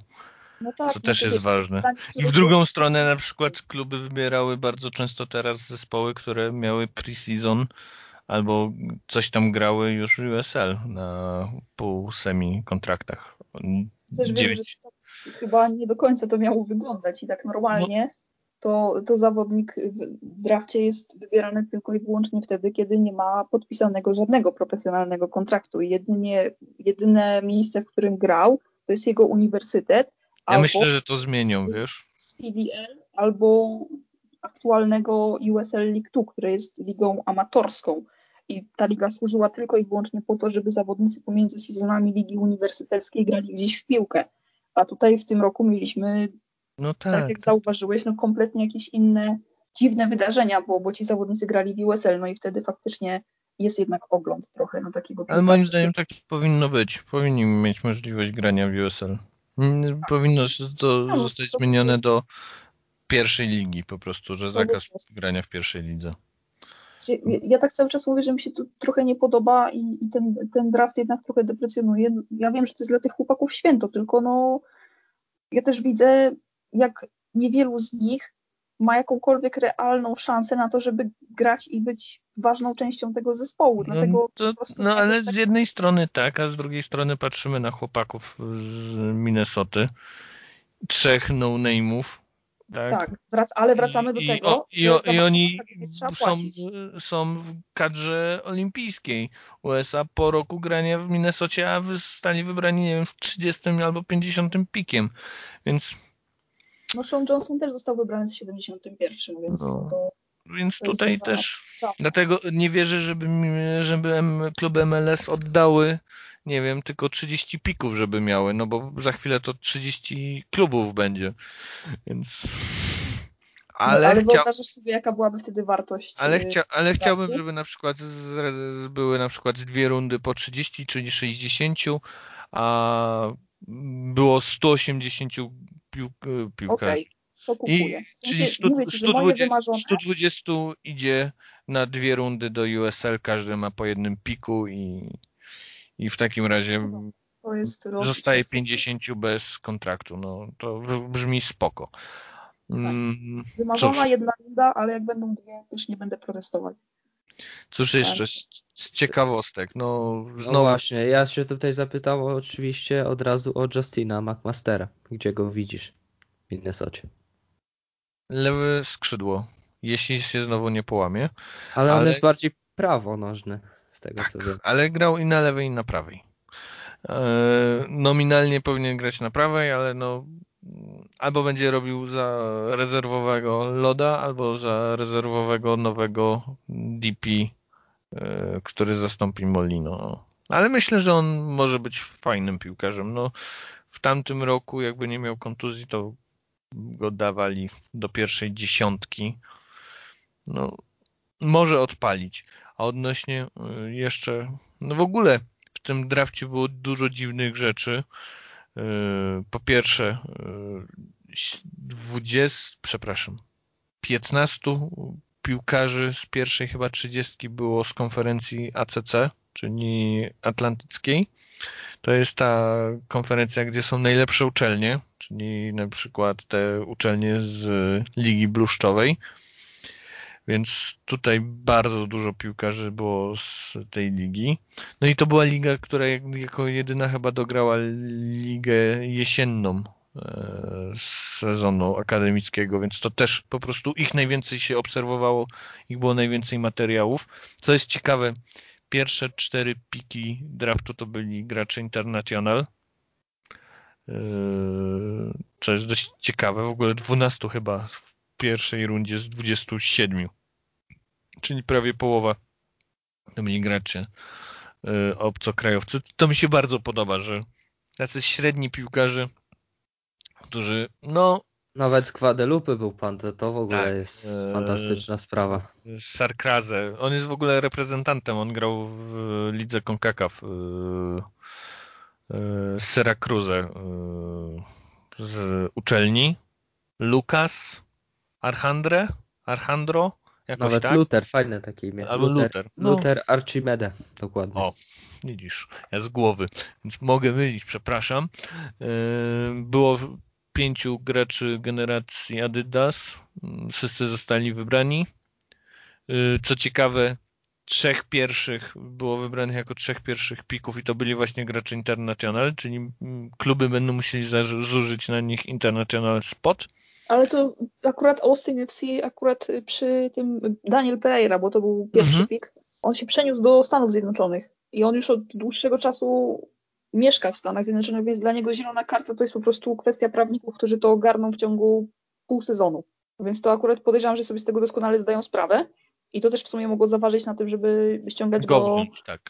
No tak, to no też jest ważne. I w drugą stronę na przykład kluby wybierały bardzo często teraz zespoły, które miały pre-season albo coś tam grały już w USL na pół semi kontraktach. Też wiem, że chyba nie do końca to miało wyglądać i tak normalnie no to, to zawodnik w drafcie jest wybierany tylko i wyłącznie wtedy, kiedy nie ma podpisanego żadnego profesjonalnego kontraktu. Jedynie, jedyne miejsce, w którym grał, to jest jego uniwersytet. Ja myślę, że to zmienią, wiesz? Z PDL albo aktualnego USL League 2, które jest ligą amatorską. I ta liga służyła tylko i wyłącznie po to, żeby zawodnicy pomiędzy sezonami ligi uniwersyteckiej grali gdzieś w piłkę. A tutaj w tym roku mieliśmy no tak. tak jak zauważyłeś, no kompletnie jakieś inne dziwne wydarzenia, bo, bo ci zawodnicy grali w USL, no i wtedy faktycznie jest jednak ogląd trochę no takiego. Ale moim zdaniem tak powinno być. Powinni mieć możliwość grania w USL. Powinno to no, zostać to zmienione jest... do pierwszej ligi po prostu, że zakaz grania w pierwszej lidze. Ja, ja, tak cały czas mówię, że mi się to trochę nie podoba i, i ten, ten draft jednak trochę deprecjonuje. Ja wiem, że to jest dla tych chłopaków święto, tylko no ja też widzę jak niewielu z nich ma jakąkolwiek realną szansę na to, żeby grać i być ważną częścią tego zespołu. No, Dlatego to, no ale tak... z jednej strony tak, a z drugiej strony patrzymy na chłopaków z Minnesoty. Trzech no-name'ów. Tak, tak ale wracamy do I, tego, i, o, i oni są, są w kadrze olimpijskiej USA po roku grania w Minnesocie, a zostali wybrani, nie wiem, w 30 albo 50 pikiem. Więc no Sean Johnson też został wybrany z 71, więc no. to... Więc to tutaj też, tak. dlatego nie wierzę, żeby, żeby kluby MLS oddały, nie wiem, tylko 30 pików, żeby miały, no bo za chwilę to 30 klubów będzie, więc... Ale, no, ale wyobrażasz sobie, jaka byłaby wtedy wartość. Ale, y, chcia, ale chciałbym, żeby na przykład były na przykład dwie rundy po 30, czyli 60, a było 180 pił, piłkarzy. Okay, to kupuję. I, czyli 100, mówię ci, 120, wymarzone... 120 idzie na dwie rundy do USL, każdy ma po jednym piku i, i w takim razie zostaje 50 bez kontraktu. No, to brzmi spoko. Tak. Mm, Wymarzona Cóż. jedna runda, ale jak będą dwie, też nie będę protestować. Cóż jeszcze z, ciekawostek? No, no, właśnie, ja się tutaj zapytał oczywiście od razu o Justina McMastera. Gdzie go widzisz w Minnesocie? Lewe skrzydło, jeśli się znowu nie połamie. Ale, ale... on jest bardziej prawonożny, z tego tak, co wiem. ale grał i na lewej i na prawej. Nominalnie powinien grać na prawej, ale no albo będzie robił za rezerwowego Loda, albo za rezerwowego nowego DP, który zastąpi Molino. Ale myślę, że on może być fajnym piłkarzem. No, w tamtym roku, jakby nie miał kontuzji, to go dawali do pierwszej dziesiątki. No, może odpalić. A odnośnie y, jeszcze, no w ogóle w tym drafcie było dużo dziwnych rzeczy. Y, po pierwsze, 20, y, przepraszam, 15 piłkarzy z pierwszej chyba 30 było z konferencji ACC, czyli Atlantyckiej. To jest ta konferencja, gdzie są najlepsze uczelnie, czyli na przykład te uczelnie z Ligi Bluszczowej. Więc tutaj bardzo dużo piłkarzy było z tej ligi. No i to była liga, która jako jedyna chyba dograła ligę jesienną e, z sezonu akademickiego, więc to też po prostu ich najwięcej się obserwowało, ich było najwięcej materiałów. Co jest ciekawe, pierwsze cztery piki draftu to byli gracze international, e, co jest dość ciekawe. W ogóle 12 chyba pierwszej rundzie z 27. Czyli prawie połowa to byli gracze e, obcokrajowcy. To mi się bardzo podoba, że tacy średni piłkarze, którzy no nawet z Guadalupe był pan, to, to w ogóle tak, jest e, fantastyczna sprawa. Sarkraze. On jest w ogóle reprezentantem, on grał w lidze CONCACAF z Syracuse z uczelni. Lukas Archandre, Archandro, jakoś Nawet tak? Luther, fajne takie imię. Albo Luther. Luther, no. Luther Archimede, dokładnie. O, widzisz, ja z głowy, więc mogę mylić, przepraszam. E, było pięciu graczy generacji Adidas, wszyscy zostali wybrani. E, co ciekawe, trzech pierwszych było wybranych jako trzech pierwszych pików i to byli właśnie gracze International, czyli kluby będą musieli zużyć na nich International Spot. Ale to akurat Austin FC, akurat przy tym Daniel Pereira, bo to był pierwszy mhm. pik, on się przeniósł do Stanów Zjednoczonych i on już od dłuższego czasu mieszka w Stanach Zjednoczonych, więc dla niego zielona karta to jest po prostu kwestia prawników, którzy to ogarną w ciągu pół sezonu. Więc to akurat podejrzewam, że sobie z tego doskonale zdają sprawę. I to też w sumie mogło zaważyć na tym, żeby ściągać go. tak.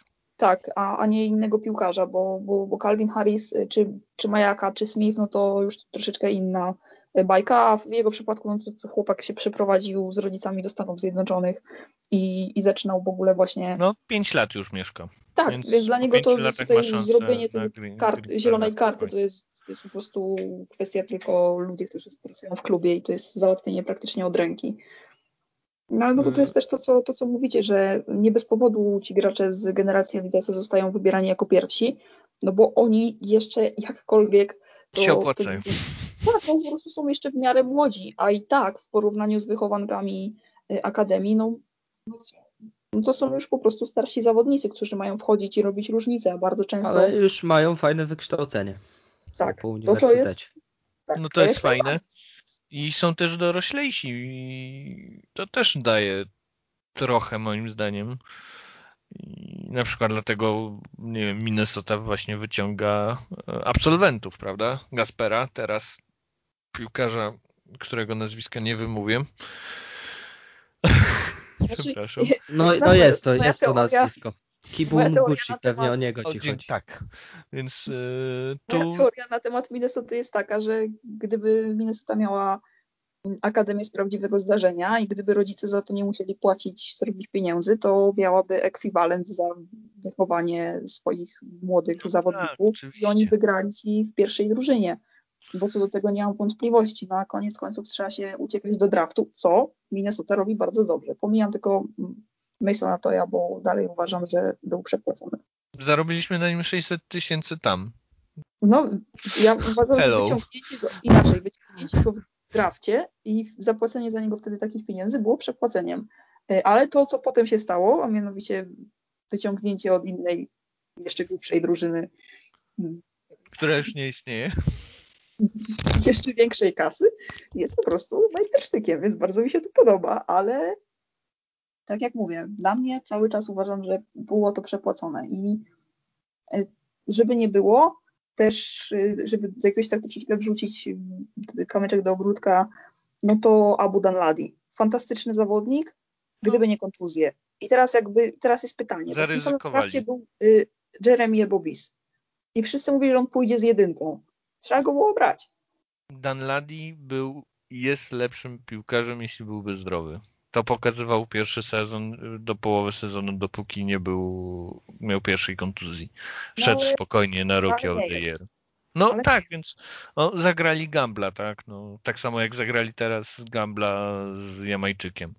Tak, a, a nie innego piłkarza, bo, bo, bo Calvin Harris, czy, czy Majaka, czy Smith, no to już troszeczkę inna bajka, a w jego przypadku no, to chłopak się przeprowadził z rodzicami do Stanów Zjednoczonych i, i zaczynał w ogóle właśnie... No, pięć lat już mieszka. Tak, więc, więc dla niego to tutaj zrobienie kart, zielonej karty to jest, to jest po prostu kwestia tylko ludzi, którzy pracują w klubie i to jest załatwienie praktycznie od ręki. No ale no to, to mm. jest też to co, to, co mówicie, że nie bez powodu ci gracze z generacji Adidasa zostają wybierani jako pierwsi, no bo oni jeszcze jakkolwiek to, się opłacają. To, tak, no, po prostu są jeszcze w miarę młodzi, a i tak w porównaniu z wychowankami y, Akademii, no, no to są już po prostu starsi zawodnicy, którzy mają wchodzić i robić różnicę, a bardzo często... Ale już mają fajne wykształcenie. Tak, po to, to jest... Tak, no to, to jest, jest fajne. I są też doroślejsi i to też daje trochę moim zdaniem. I na przykład dlatego, nie wiem, Minnesota właśnie wyciąga e, absolwentów, prawda? Gaspera, teraz piłkarza, którego nazwiska nie wymówię. Znaczy, Przepraszam. No, no jest to, jest to nazwisko. Kibun Gucci, pewnie o niego ci chodzi. Tak, więc yy, tu... Moja teoria na temat Minnesota jest taka, że gdyby Minnesota miała Akademię z prawdziwego zdarzenia i gdyby rodzice za to nie musieli płacić drogich pieniędzy, to miałaby ekwiwalent za wychowanie swoich młodych no zawodników tak, i oni wygrali ci w pierwszej drużynie. Bo co do tego nie mam wątpliwości. No a koniec końców trzeba się uciekać do draftu, co Minnesota robi bardzo dobrze. Pomijam tylko Masona Toya, bo dalej uważam, że był przepłacony. Zarobiliśmy na nim 600 tysięcy tam. No, ja uważam, Hello. że wyciągnięcie go inaczej, wyciągnięcie go w drafcie i zapłacenie za niego wtedy takich pieniędzy było przepłaceniem. E, ale to, co potem się stało, a mianowicie wyciągnięcie od innej, jeszcze głupszej drużyny, hmm, która już nie istnieje. Jeszcze większej kasy, jest po prostu majstersztykiem, więc bardzo mi się to podoba, ale tak jak mówię, dla mnie cały czas uważam, że było to przepłacone i e, żeby nie było, też, y, żeby z jakiegoś tak troszeczkę wrzucić y, kamyczek do ogródka, no to Abu Danladi. Fantastyczny zawodnik, gdyby nie kontuzje. I teraz jakby, teraz jest pytanie, bo w tym samym trakcie był y, Jeremy Bobis i wszyscy mówili, że on pójdzie z jedynką. Trzeba go było brać. Danladi był, jest lepszym piłkarzem, jeśli byłby zdrowy. To pokazywał pierwszy sezon do połowy sezonu, dopóki nie był, miał pierwszej kontuzji. Szedł no, spokojnie na Rookie of the Year. No ale tak, więc no, zagrali Gambla, tak? No, tak samo jak zagrali teraz Gambla z Jamajczykiem.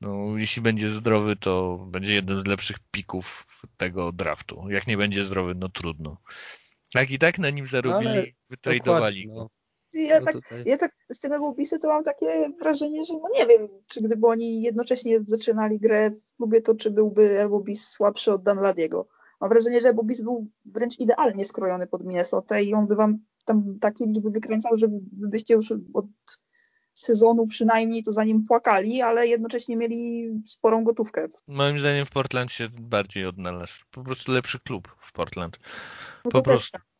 No, jeśli będzie zdrowy, to będzie jeden z lepszych pików tego draftu. Jak nie będzie zdrowy, no trudno. Tak i tak na nim zarobili, no, wytradowali go. No. Ja, no tak, ja tak z tym Ebobisy to mam takie wrażenie, że no nie wiem, czy gdyby oni jednocześnie zaczynali grę w klubie, to czy byłby Ebobis słabszy od Danladiego. Mam wrażenie, że Ebobis był wręcz idealnie skrojony pod Minnesota i on by wam tam takie liczby wykręcał, że byście już od sezonu przynajmniej to za nim płakali, ale jednocześnie mieli sporą gotówkę. Moim zdaniem w Portland się bardziej odnalazł. Po prostu lepszy klub w Portland. No po prostu. Tak.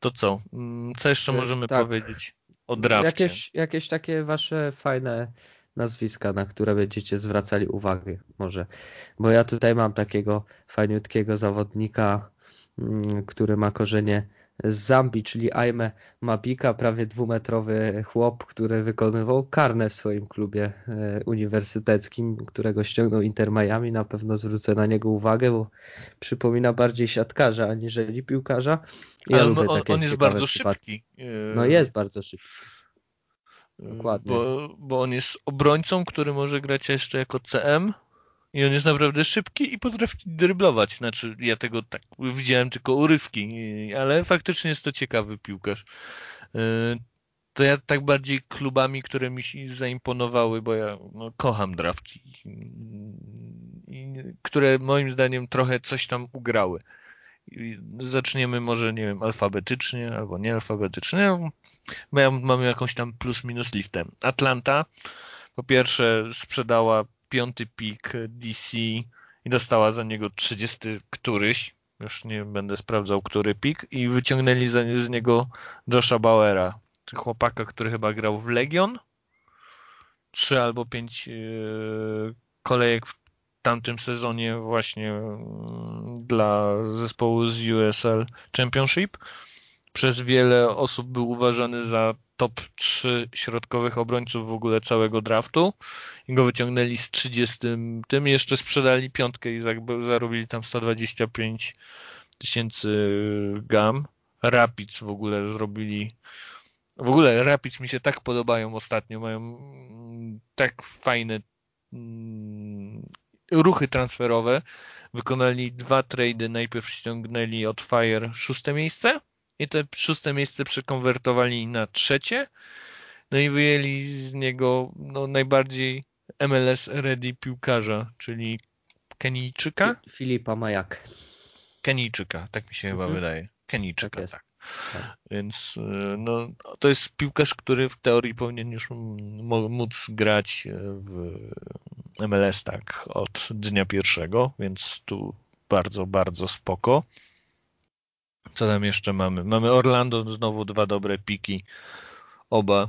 To co? Mm, co jeszcze możemy tak. powiedzieć o drafcie? Jakieś, jakieś takie wasze fajne nazwiska, na które będziecie zwracali uwagę może. Bo ja tutaj mam takiego fajniutkiego zawodnika, mm, który ma korzenie z Zambii, czyli Aime Mabika, prawie dwumetrowy chłop, który wykonywał karne w swoim klubie e, uniwersyteckim, którego ściągnął Inter Miami. Na pewno zwrócę na niego uwagę, bo przypomina bardziej siatkarza aniżeli piłkarza. Ja Ale on, on jest bardzo szybki. No jest bardzo szybki. Dokładnie. Bo, bo on jest obrońcą, który może grać jeszcze jako CM, i on jest naprawdę szybki i potrafi dryblować. Znaczy, ja tego tak widziałem tylko urywki, ale faktycznie jest to ciekawy piłkarz. E, to ja tak bardziej klubami, które mi się zaimponowały, bo ja no, kocham drafki, i, które moim zdaniem trochę coś tam ugrały. Zaczniemy może, nie wiem, alfabetycznie albo nie alfabetycznie, bo ja mam jakąś tam plus minus listę. Atlanta po pierwsze sprzedała piąty pik DC i dostała za niego 30 któryś, już nie będę sprawdzał, który pik i wyciągnęli z niego Josha Bauera, chłopaka, który chyba grał w Legion. Trzy albo pięć yy, kolejek w tamtym sezonie właśnie yy, dla zespołu z USL Championship. Przez wiele osób był uważany za top 3 środkowych obrońców w ogóle całego draftu i go wyciągnęli z 30 tym jeszcze sprzedali piątkę i zarobili tam 125 tysięcy gam. Rapids w ogóle zrobili w ogóle Rapids mi się tak podobają ostatnio, mają tak fajne mm, ruchy transferowe. Wykonali dwa trady, najpierw ściągnęli od Fire szóste miejsce i te szóste miejsce przekonwertowali na trzecie. No i wyjęli z niego no, najbardziej MLS ready piłkarza, czyli Kenijczyka? Filipa Majak. Kenijczyka, tak mi się mhm. chyba wydaje. Kenijczyka, tak. tak. tak. Więc no, to jest piłkarz, który w teorii powinien już móc grać w MLS tak od dnia pierwszego, więc tu bardzo, bardzo spoko. Co tam jeszcze mamy? Mamy Orlando, znowu dwa dobre piki. Oba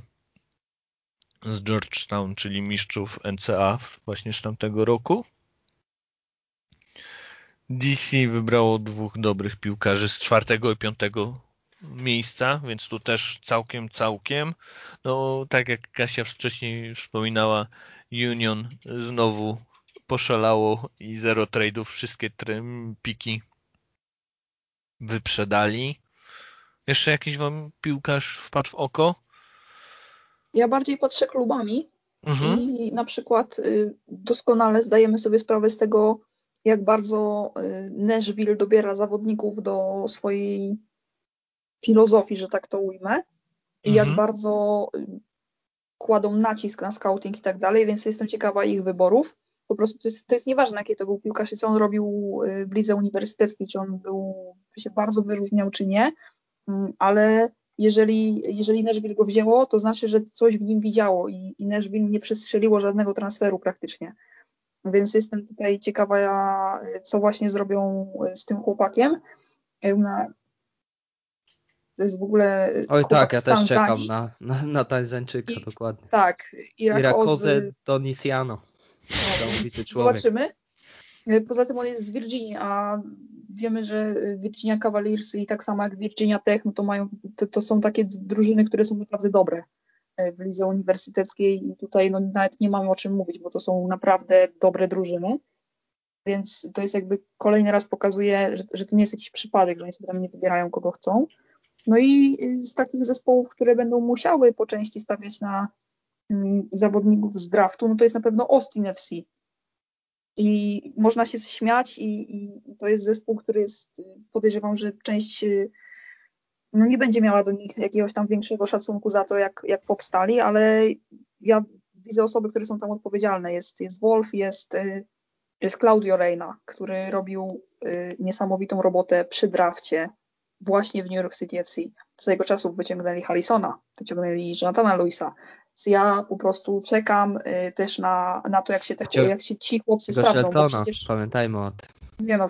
z Georgetown, czyli mistrzów NCA właśnie z tamtego roku. DC wybrało dwóch dobrych piłkarzy z czwartego i piątego miejsca, więc tu też całkiem, całkiem. No, tak jak Kasia wcześniej wspominała, Union znowu poszalało i zero trade'ów, wszystkie piki wyprzedali. Jeszcze jakiś wam piłkarz wpadł w oko? Ja bardziej patrzę klubami mhm. i na przykład y, doskonale zdajemy sobie sprawę z tego, jak bardzo y, Nashville dobiera zawodników do swojej filozofii, że tak to ujmę, i jak mhm. bardzo y, kładą nacisk na scouting i tak dalej, więc jestem ciekawa ich wyborów. Po prostu to jest, to jest nieważne, jaki to był piłkarz co on robił w lidze uniwersyteckiej, czy on był, się bardzo wyróżniał, czy nie, mm, ale jeżeli, jeżeli Nashville go wzięło, to znaczy, że coś w nim widziało i, i Nashville nie przestrzeliło żadnego transferu praktycznie. Więc jestem tutaj ciekawa, co właśnie zrobią z tym chłopakiem. To jest w ogóle. Oj tak, ja też czekam na, na, na Tanzańczyka, I, dokładnie. Tak, Irakoze Donisiano. Zobaczymy. E, poza tym on jest z Virginii, a wiemy, że Virginia Cavaliers i tak samo jak Virginia Tech, no to mają, to, to są takie drużyny, które są naprawdę dobre e, w lidze uniwersyteckiej i tutaj no, nawet nie mamy o czym mówić, bo to są naprawdę dobre drużyny. Więc to jest jakby kolejny raz pokazuje, że, że to nie jest jakiś przypadek, że oni sobie tam nie wybierają kogo chcą. No i z takich zespołów, które będą musiały po części stawiać na zawodników z draftu, no to jest na pewno Austin FC. I można się śmiać i, i to jest zespół, który jest, y, podejrzewam, że część y, no nie będzie miała do nich jakiegoś tam większego szacunku za to, jak, jak powstali, ale ja widzę osoby, które są tam odpowiedzialne. Jest, jest Wolf, jest, jest Claudio Reina, który robił niesamowitą robotę przy drafcie właśnie w New York City FC. Z jego czasów wyciągnęli Harrisona, wyciągnęli Jonathana Luisa. Więc ja po prostu czekam y, też na, na to, jak się, te, jak się ci chłopcy sprawdzą. Sheltona, przecież, pamiętajmy o tym. Nie no,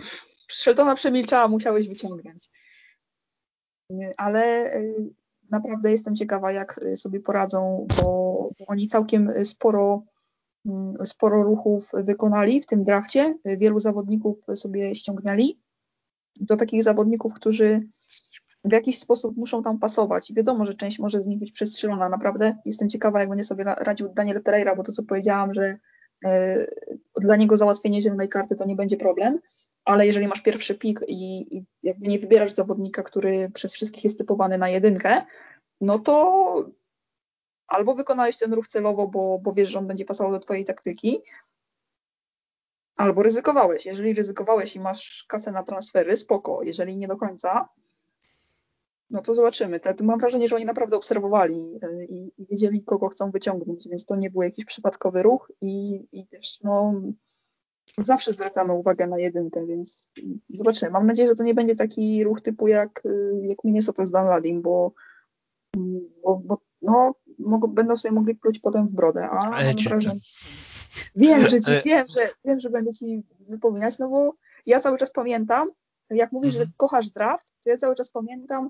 Sheltona przemilczała, musiałeś wyciągnąć. Y, ale y, naprawdę jestem ciekawa, jak sobie poradzą, bo, bo oni całkiem sporo mm, sporo ruchów wykonali w tym drafcie. Wielu zawodników sobie ściągnęli do takich zawodników, którzy w jakiś sposób muszą tam pasować. I wiadomo, że część może z nich być przestrzelona. Naprawdę jestem ciekawa, jak będzie sobie radził Daniel Pereira, bo to, co powiedziałam, że e, dla niego załatwienie zielonej karty to nie będzie problem, ale jeżeli masz pierwszy pik i, i jakby nie wybierasz zawodnika, który przez wszystkich jest typowany na jedynkę, no to albo wykonałeś ten ruch celowo, bo, bo wiesz, że on będzie pasował do twojej taktyki, Albo ryzykowałeś. Jeżeli ryzykowałeś i masz kasę na transfery, spoko. Jeżeli nie do końca, no to zobaczymy. mam wrażenie, że oni naprawdę obserwowali y, i, i, wiedzieli, kogo chcą wyciągnąć, więc to nie był jakiś przypadkowy ruch i, i też no, zawsze zwracamy uwagę na jedynkę, więc zobaczymy. Mam nadzieję, że to nie będzie taki ruch typu jak, y, jak Minnesota z Dunladim, bo, bo, bo no, mogą, będą sobie mogli pluć potem w brodę, a mam wrażenie... Wiem, że ci, wiem, że, wiem, że będę ci wypominać, no bo ja cały czas pamiętam, jak mówisz, mhm. że kochasz draft, to ja cały czas pamiętam,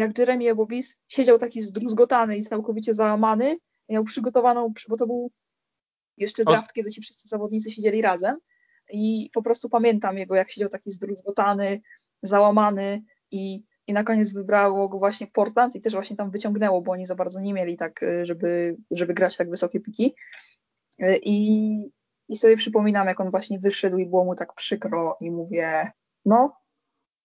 jak Jeremy Bobis siedział taki zdruzgotany i całkowicie załamany, miał przygotowaną, bo to był jeszcze draft, kiedy ci wszyscy zawodnicy siedzieli razem. I po prostu pamiętam jego, jak siedział taki zdruzgotany, załamany i, i na koniec wybrało go właśnie Portland i też właśnie tam wyciągnęło, bo oni za bardzo nie mieli tak, żeby, żeby grać tak wysokie piki. I, I sobie przypominam, jak on właśnie wyszedł i było mu tak przykro i mówię, no,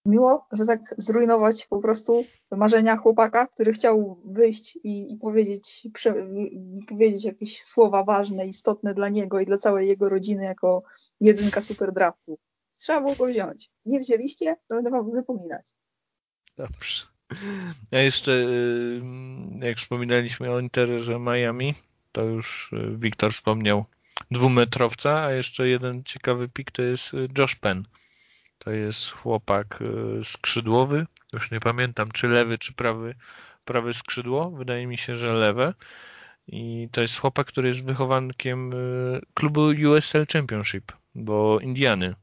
miło, że tak zrujnować po prostu marzenia chłopaka, który chciał wyjść i, i powiedzieć, prze, powiedzieć jakieś słowa ważne, istotne dla niego i dla całej jego rodziny jako jedynka super draftu. Trzeba było go wziąć. Nie wzięliście, to będę wam wypominać. Dobrze. Ja jeszcze, y, jak wspominaliśmy o Interze Miami, to już y, Wiktor wspomniał, dwumetrowca, a jeszcze jeden ciekawy pik to jest y, Josh Penn. To jest chłopak y, skrzydłowy, już nie pamiętam czy lewy, czy prawy, prawy skrzydło, wydaje mi się, że lewe. I to jest chłopak, który jest wychowankiem klubu USL Championship, bo Indiany.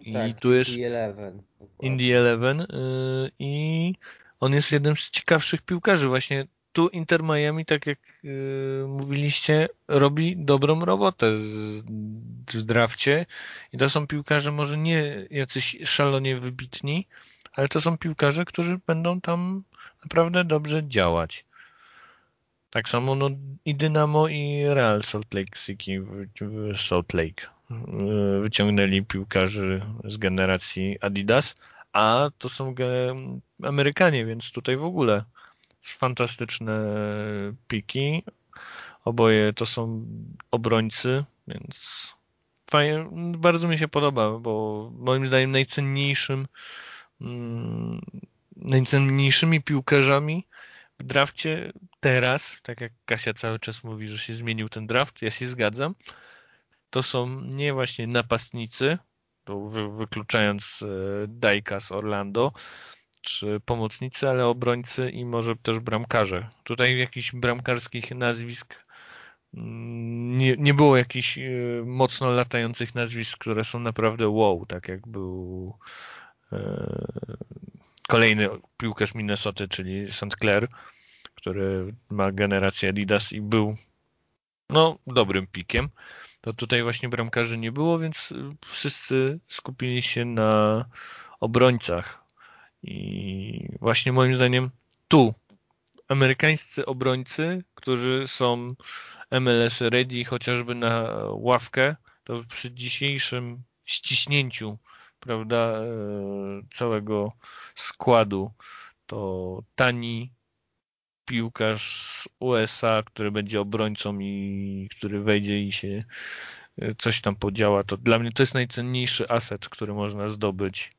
I tak, tu jest Indie Eleven. Indie Eleven i on jest jednym z ciekawszych piłkarzy. Właśnie tu Inter Miami, tak jak yy, mówiliście, robi dobrą robotę z, w drafcie i to są piłkarze może nie jacyś szalonie wybitni, ale to są piłkarze, którzy będą tam naprawdę dobrze działać. Tak samo no, i Dynamo i Real Salt Lake City w Salt Lake yy, wyciągnęli piłkarzy z generacji Adidas, a to są Amerykanie, więc tutaj w ogóle fantastyczne piki. Oboje to są obrońcy, więc fajnie, bardzo mi się podoba, bo moim zdaniem najcenniejszym mm, najcenniejszymi piłkarzami w drafcie teraz, tak jak Kasia cały czas mówi, że się zmienił ten draft, ja się zgadzam, to są nie właśnie napastnicy, to wykluczając e, Dajka z Orlando, czy pomocnicy, ale obrońcy i może też bramkarze. Tutaj jakichś bramkarskich nazwisk mm, nie, nie było jakichś e, mocno latających nazwisk, które są naprawdę wow, tak jak był kolejny piłkarz Minnesota, czyli St. Clair, który ma generację Adidas i był no, dobrym pikiem. To tutaj właśnie bramkarzy nie było, więc wszyscy skupili się na obrońcach. I właśnie moim zdaniem tu amerykańscy obrońcy, którzy są MLS ready chociażby na ławkę, to przy dzisiejszym ściśnięciu prawda, e, całego składu to tani piłkarz z USA, który będzie obrońcą i który wejdzie i się e, coś tam podziała, to dla mnie to jest najcenniejszy aset, który można zdobyć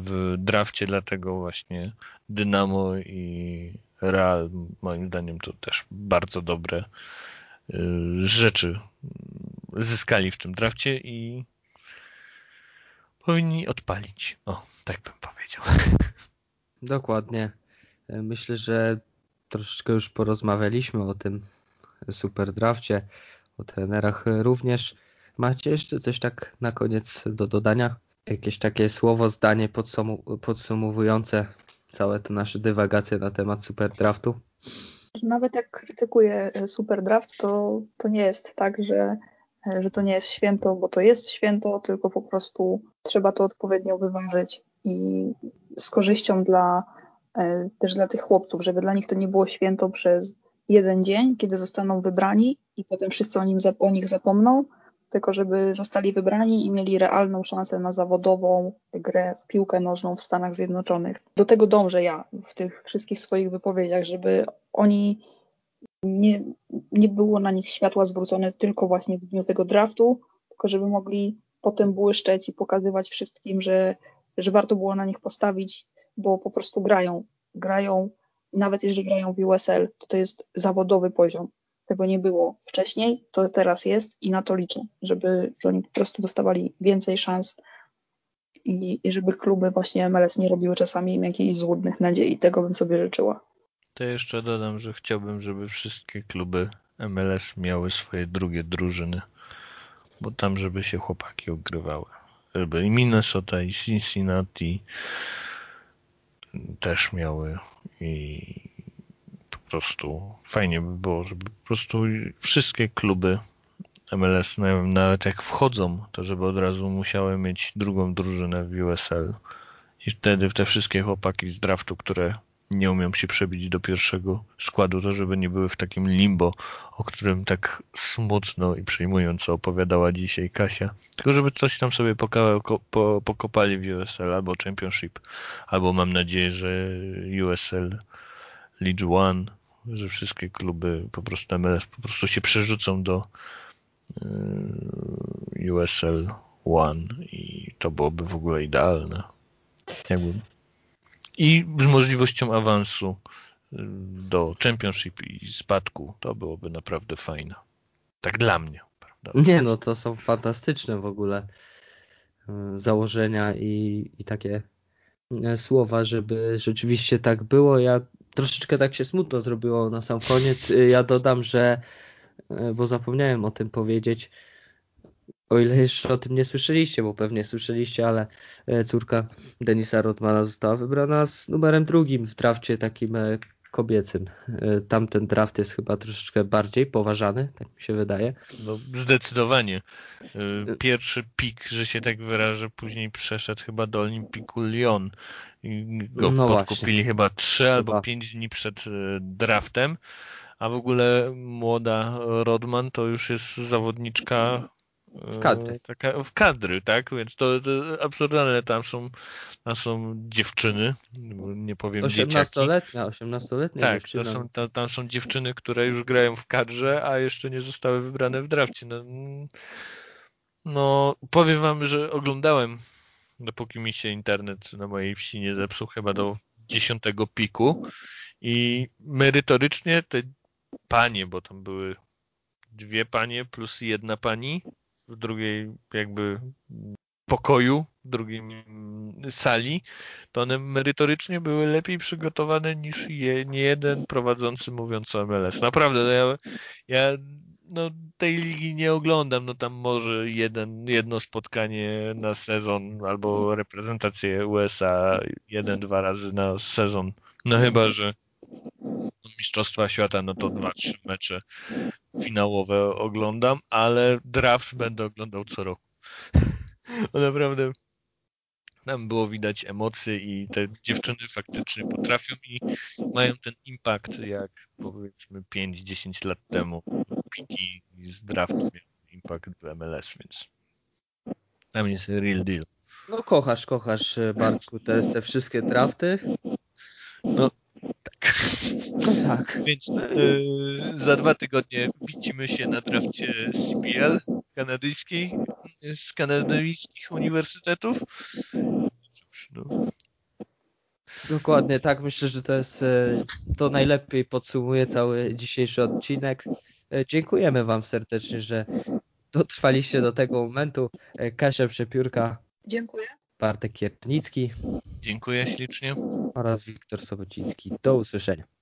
w drafcie, dlatego właśnie Dynamo i Real moim zdaniem to też bardzo dobre y, rzeczy zyskali w tym drafcie i powinni odpalić. O, tak bym powiedział. Dokładnie. Myślę, że troszeczkę już porozmawialiśmy o tym super drafcie, o trenerach również. Macie jeszcze coś tak na koniec do dodania? Jakieś takie słowo, zdanie podsumowujące całe te nasze dywagacje na temat super draftu? Nawet jak krytykuję e, super draft, to, to nie jest tak, że, e, że to nie jest święto, bo to jest święto, tylko po prostu trzeba to odpowiednio wyważyć i z korzyścią dla e, też dla tych chłopców, żeby dla nich to nie było święto przez jeden dzień, kiedy zostaną wybrani i potem wszyscy o, nim, o nich zapomną, tylko żeby zostali wybrani i mieli realną szansę na zawodową grę w piłkę nożną w Stanach Zjednoczonych. Do tego dążę ja w tych wszystkich swoich wypowiedziach, żeby oni nie, nie było na nich światła zwrócone tylko właśnie w dniu tego draftu, tylko żeby mogli potem błyszczeć i pokazywać wszystkim, że, że warto było na nich postawić, bo po prostu grają. Grają, nawet jeżeli grają w USL, to to jest zawodowy poziom tego nie było wcześniej, to teraz jest i na to liczę, żeby że oni po prostu dostawali więcej szans i, i żeby kluby właśnie MLS nie robiły czasami im jakichś złudnych nadziei. Tego bym sobie życzyła. To jeszcze dodam, że chciałbym, żeby wszystkie kluby MLS miały swoje drugie drużyny, bo tam, żeby się chłopaki ogrywały. Żeby i Minnesota, i Cincinnati też miały i prostu fajnie by było, żeby po prostu wszystkie kluby MLS, nawet jak wchodzą, to żeby od razu musiały mieć drugą drużynę w USL. I wtedy te wszystkie chłopaki z draftu, które nie umieją się przebić do pierwszego składu, to żeby nie były w takim limbo, o którym tak smutno i przejmująco opowiadała dzisiaj Kasia. Tylko żeby coś tam sobie pokopali w USL albo Championship, albo mam nadzieję, że USL League One że wszystkie kluby po prostu MLS po prostu się przerzucą do y, USL One i to byłoby w ogóle idealne. Jakby. I z możliwością awansu y, do Championship i spadku, to byłoby naprawdę fajne. Tak dla mnie. Prawda? Nie no, to są fantastyczne w ogóle y, założenia i, i takie słowa, żeby rzeczywiście tak było. Ja troszeczkę tak się smutno zrobiło na sam koniec. Y, ja dodam, że, y, bo zapomniałem o tym powiedzieć, o ile jeszcze o tym nie słyszeliście, bo pewnie słyszeliście, ale y, córka Denisa Rodmana została wybrana z numerem drugim w drafcie takim kobiecym. Tamten draft jest chyba troszeczkę bardziej poważany, tak mi się wydaje. No, zdecydowanie. Pierwszy pik, że się tak wyrażę, później przeszedł chyba do Olimpiku Lyon i go no podkupili właśnie. chyba 3 albo 5 dni przed e, draftem, a w ogóle młoda Rodman to już jest zawodniczka w e, kadry. Taka, w kadry, tak? Więc to, to absurdalne. Tam są, tam są dziewczyny, nie powiem 18-letnia, 18-letnia Tak, to są, to, tam są dziewczyny, które już grają w kadrze, a jeszcze nie zostały wybrane w drafcie. No, no powiem wam, że oglądałem dopóki mi się internet na mojej wsi nie zepsuł chyba do dziesiątego piku i merytorycznie te panie, bo tam były dwie panie plus jedna pani w drugiej jakby pokoju, w drugiej sali, to one merytorycznie były lepiej przygotowane niż je, nie jeden prowadzący mówiący o MLS. Naprawdę, ja, ja no, tej ligi nie oglądam, no tam może jeden, jedno spotkanie na sezon albo reprezentację USA jeden, dwa razy na sezon. No chyba, że Mistrzostwa Świata, no to dwa, trzy mecze finałowe oglądam, ale draft będę oglądał co roku. Bo naprawdę tam było widać emocje i te dziewczyny faktycznie potrafią i mają ten impact jak powiedzmy 5-10 lat temu piki z draftu miały impact w MLS, więc tam jest real deal. No kochasz, kochasz Bartku te, te wszystkie drafty? No tak. tak. Więc yy, za dwa tygodnie widzimy się na drafcie CPL kanadyjskiej z kanadyjskich uniwersytetów. Cóż, no. Dokładnie tak. Myślę, że to jest e, to najlepiej podsumuje cały dzisiejszy odcinek. E, dziękujemy Wam serdecznie, że dotrwaliście do tego momentu. Kasia Przepiórka. Dziękuję. Bartek Kiernicki. Dziękuję ślicznie. Oraz Wiktor Sobociński. Do usłyszenia.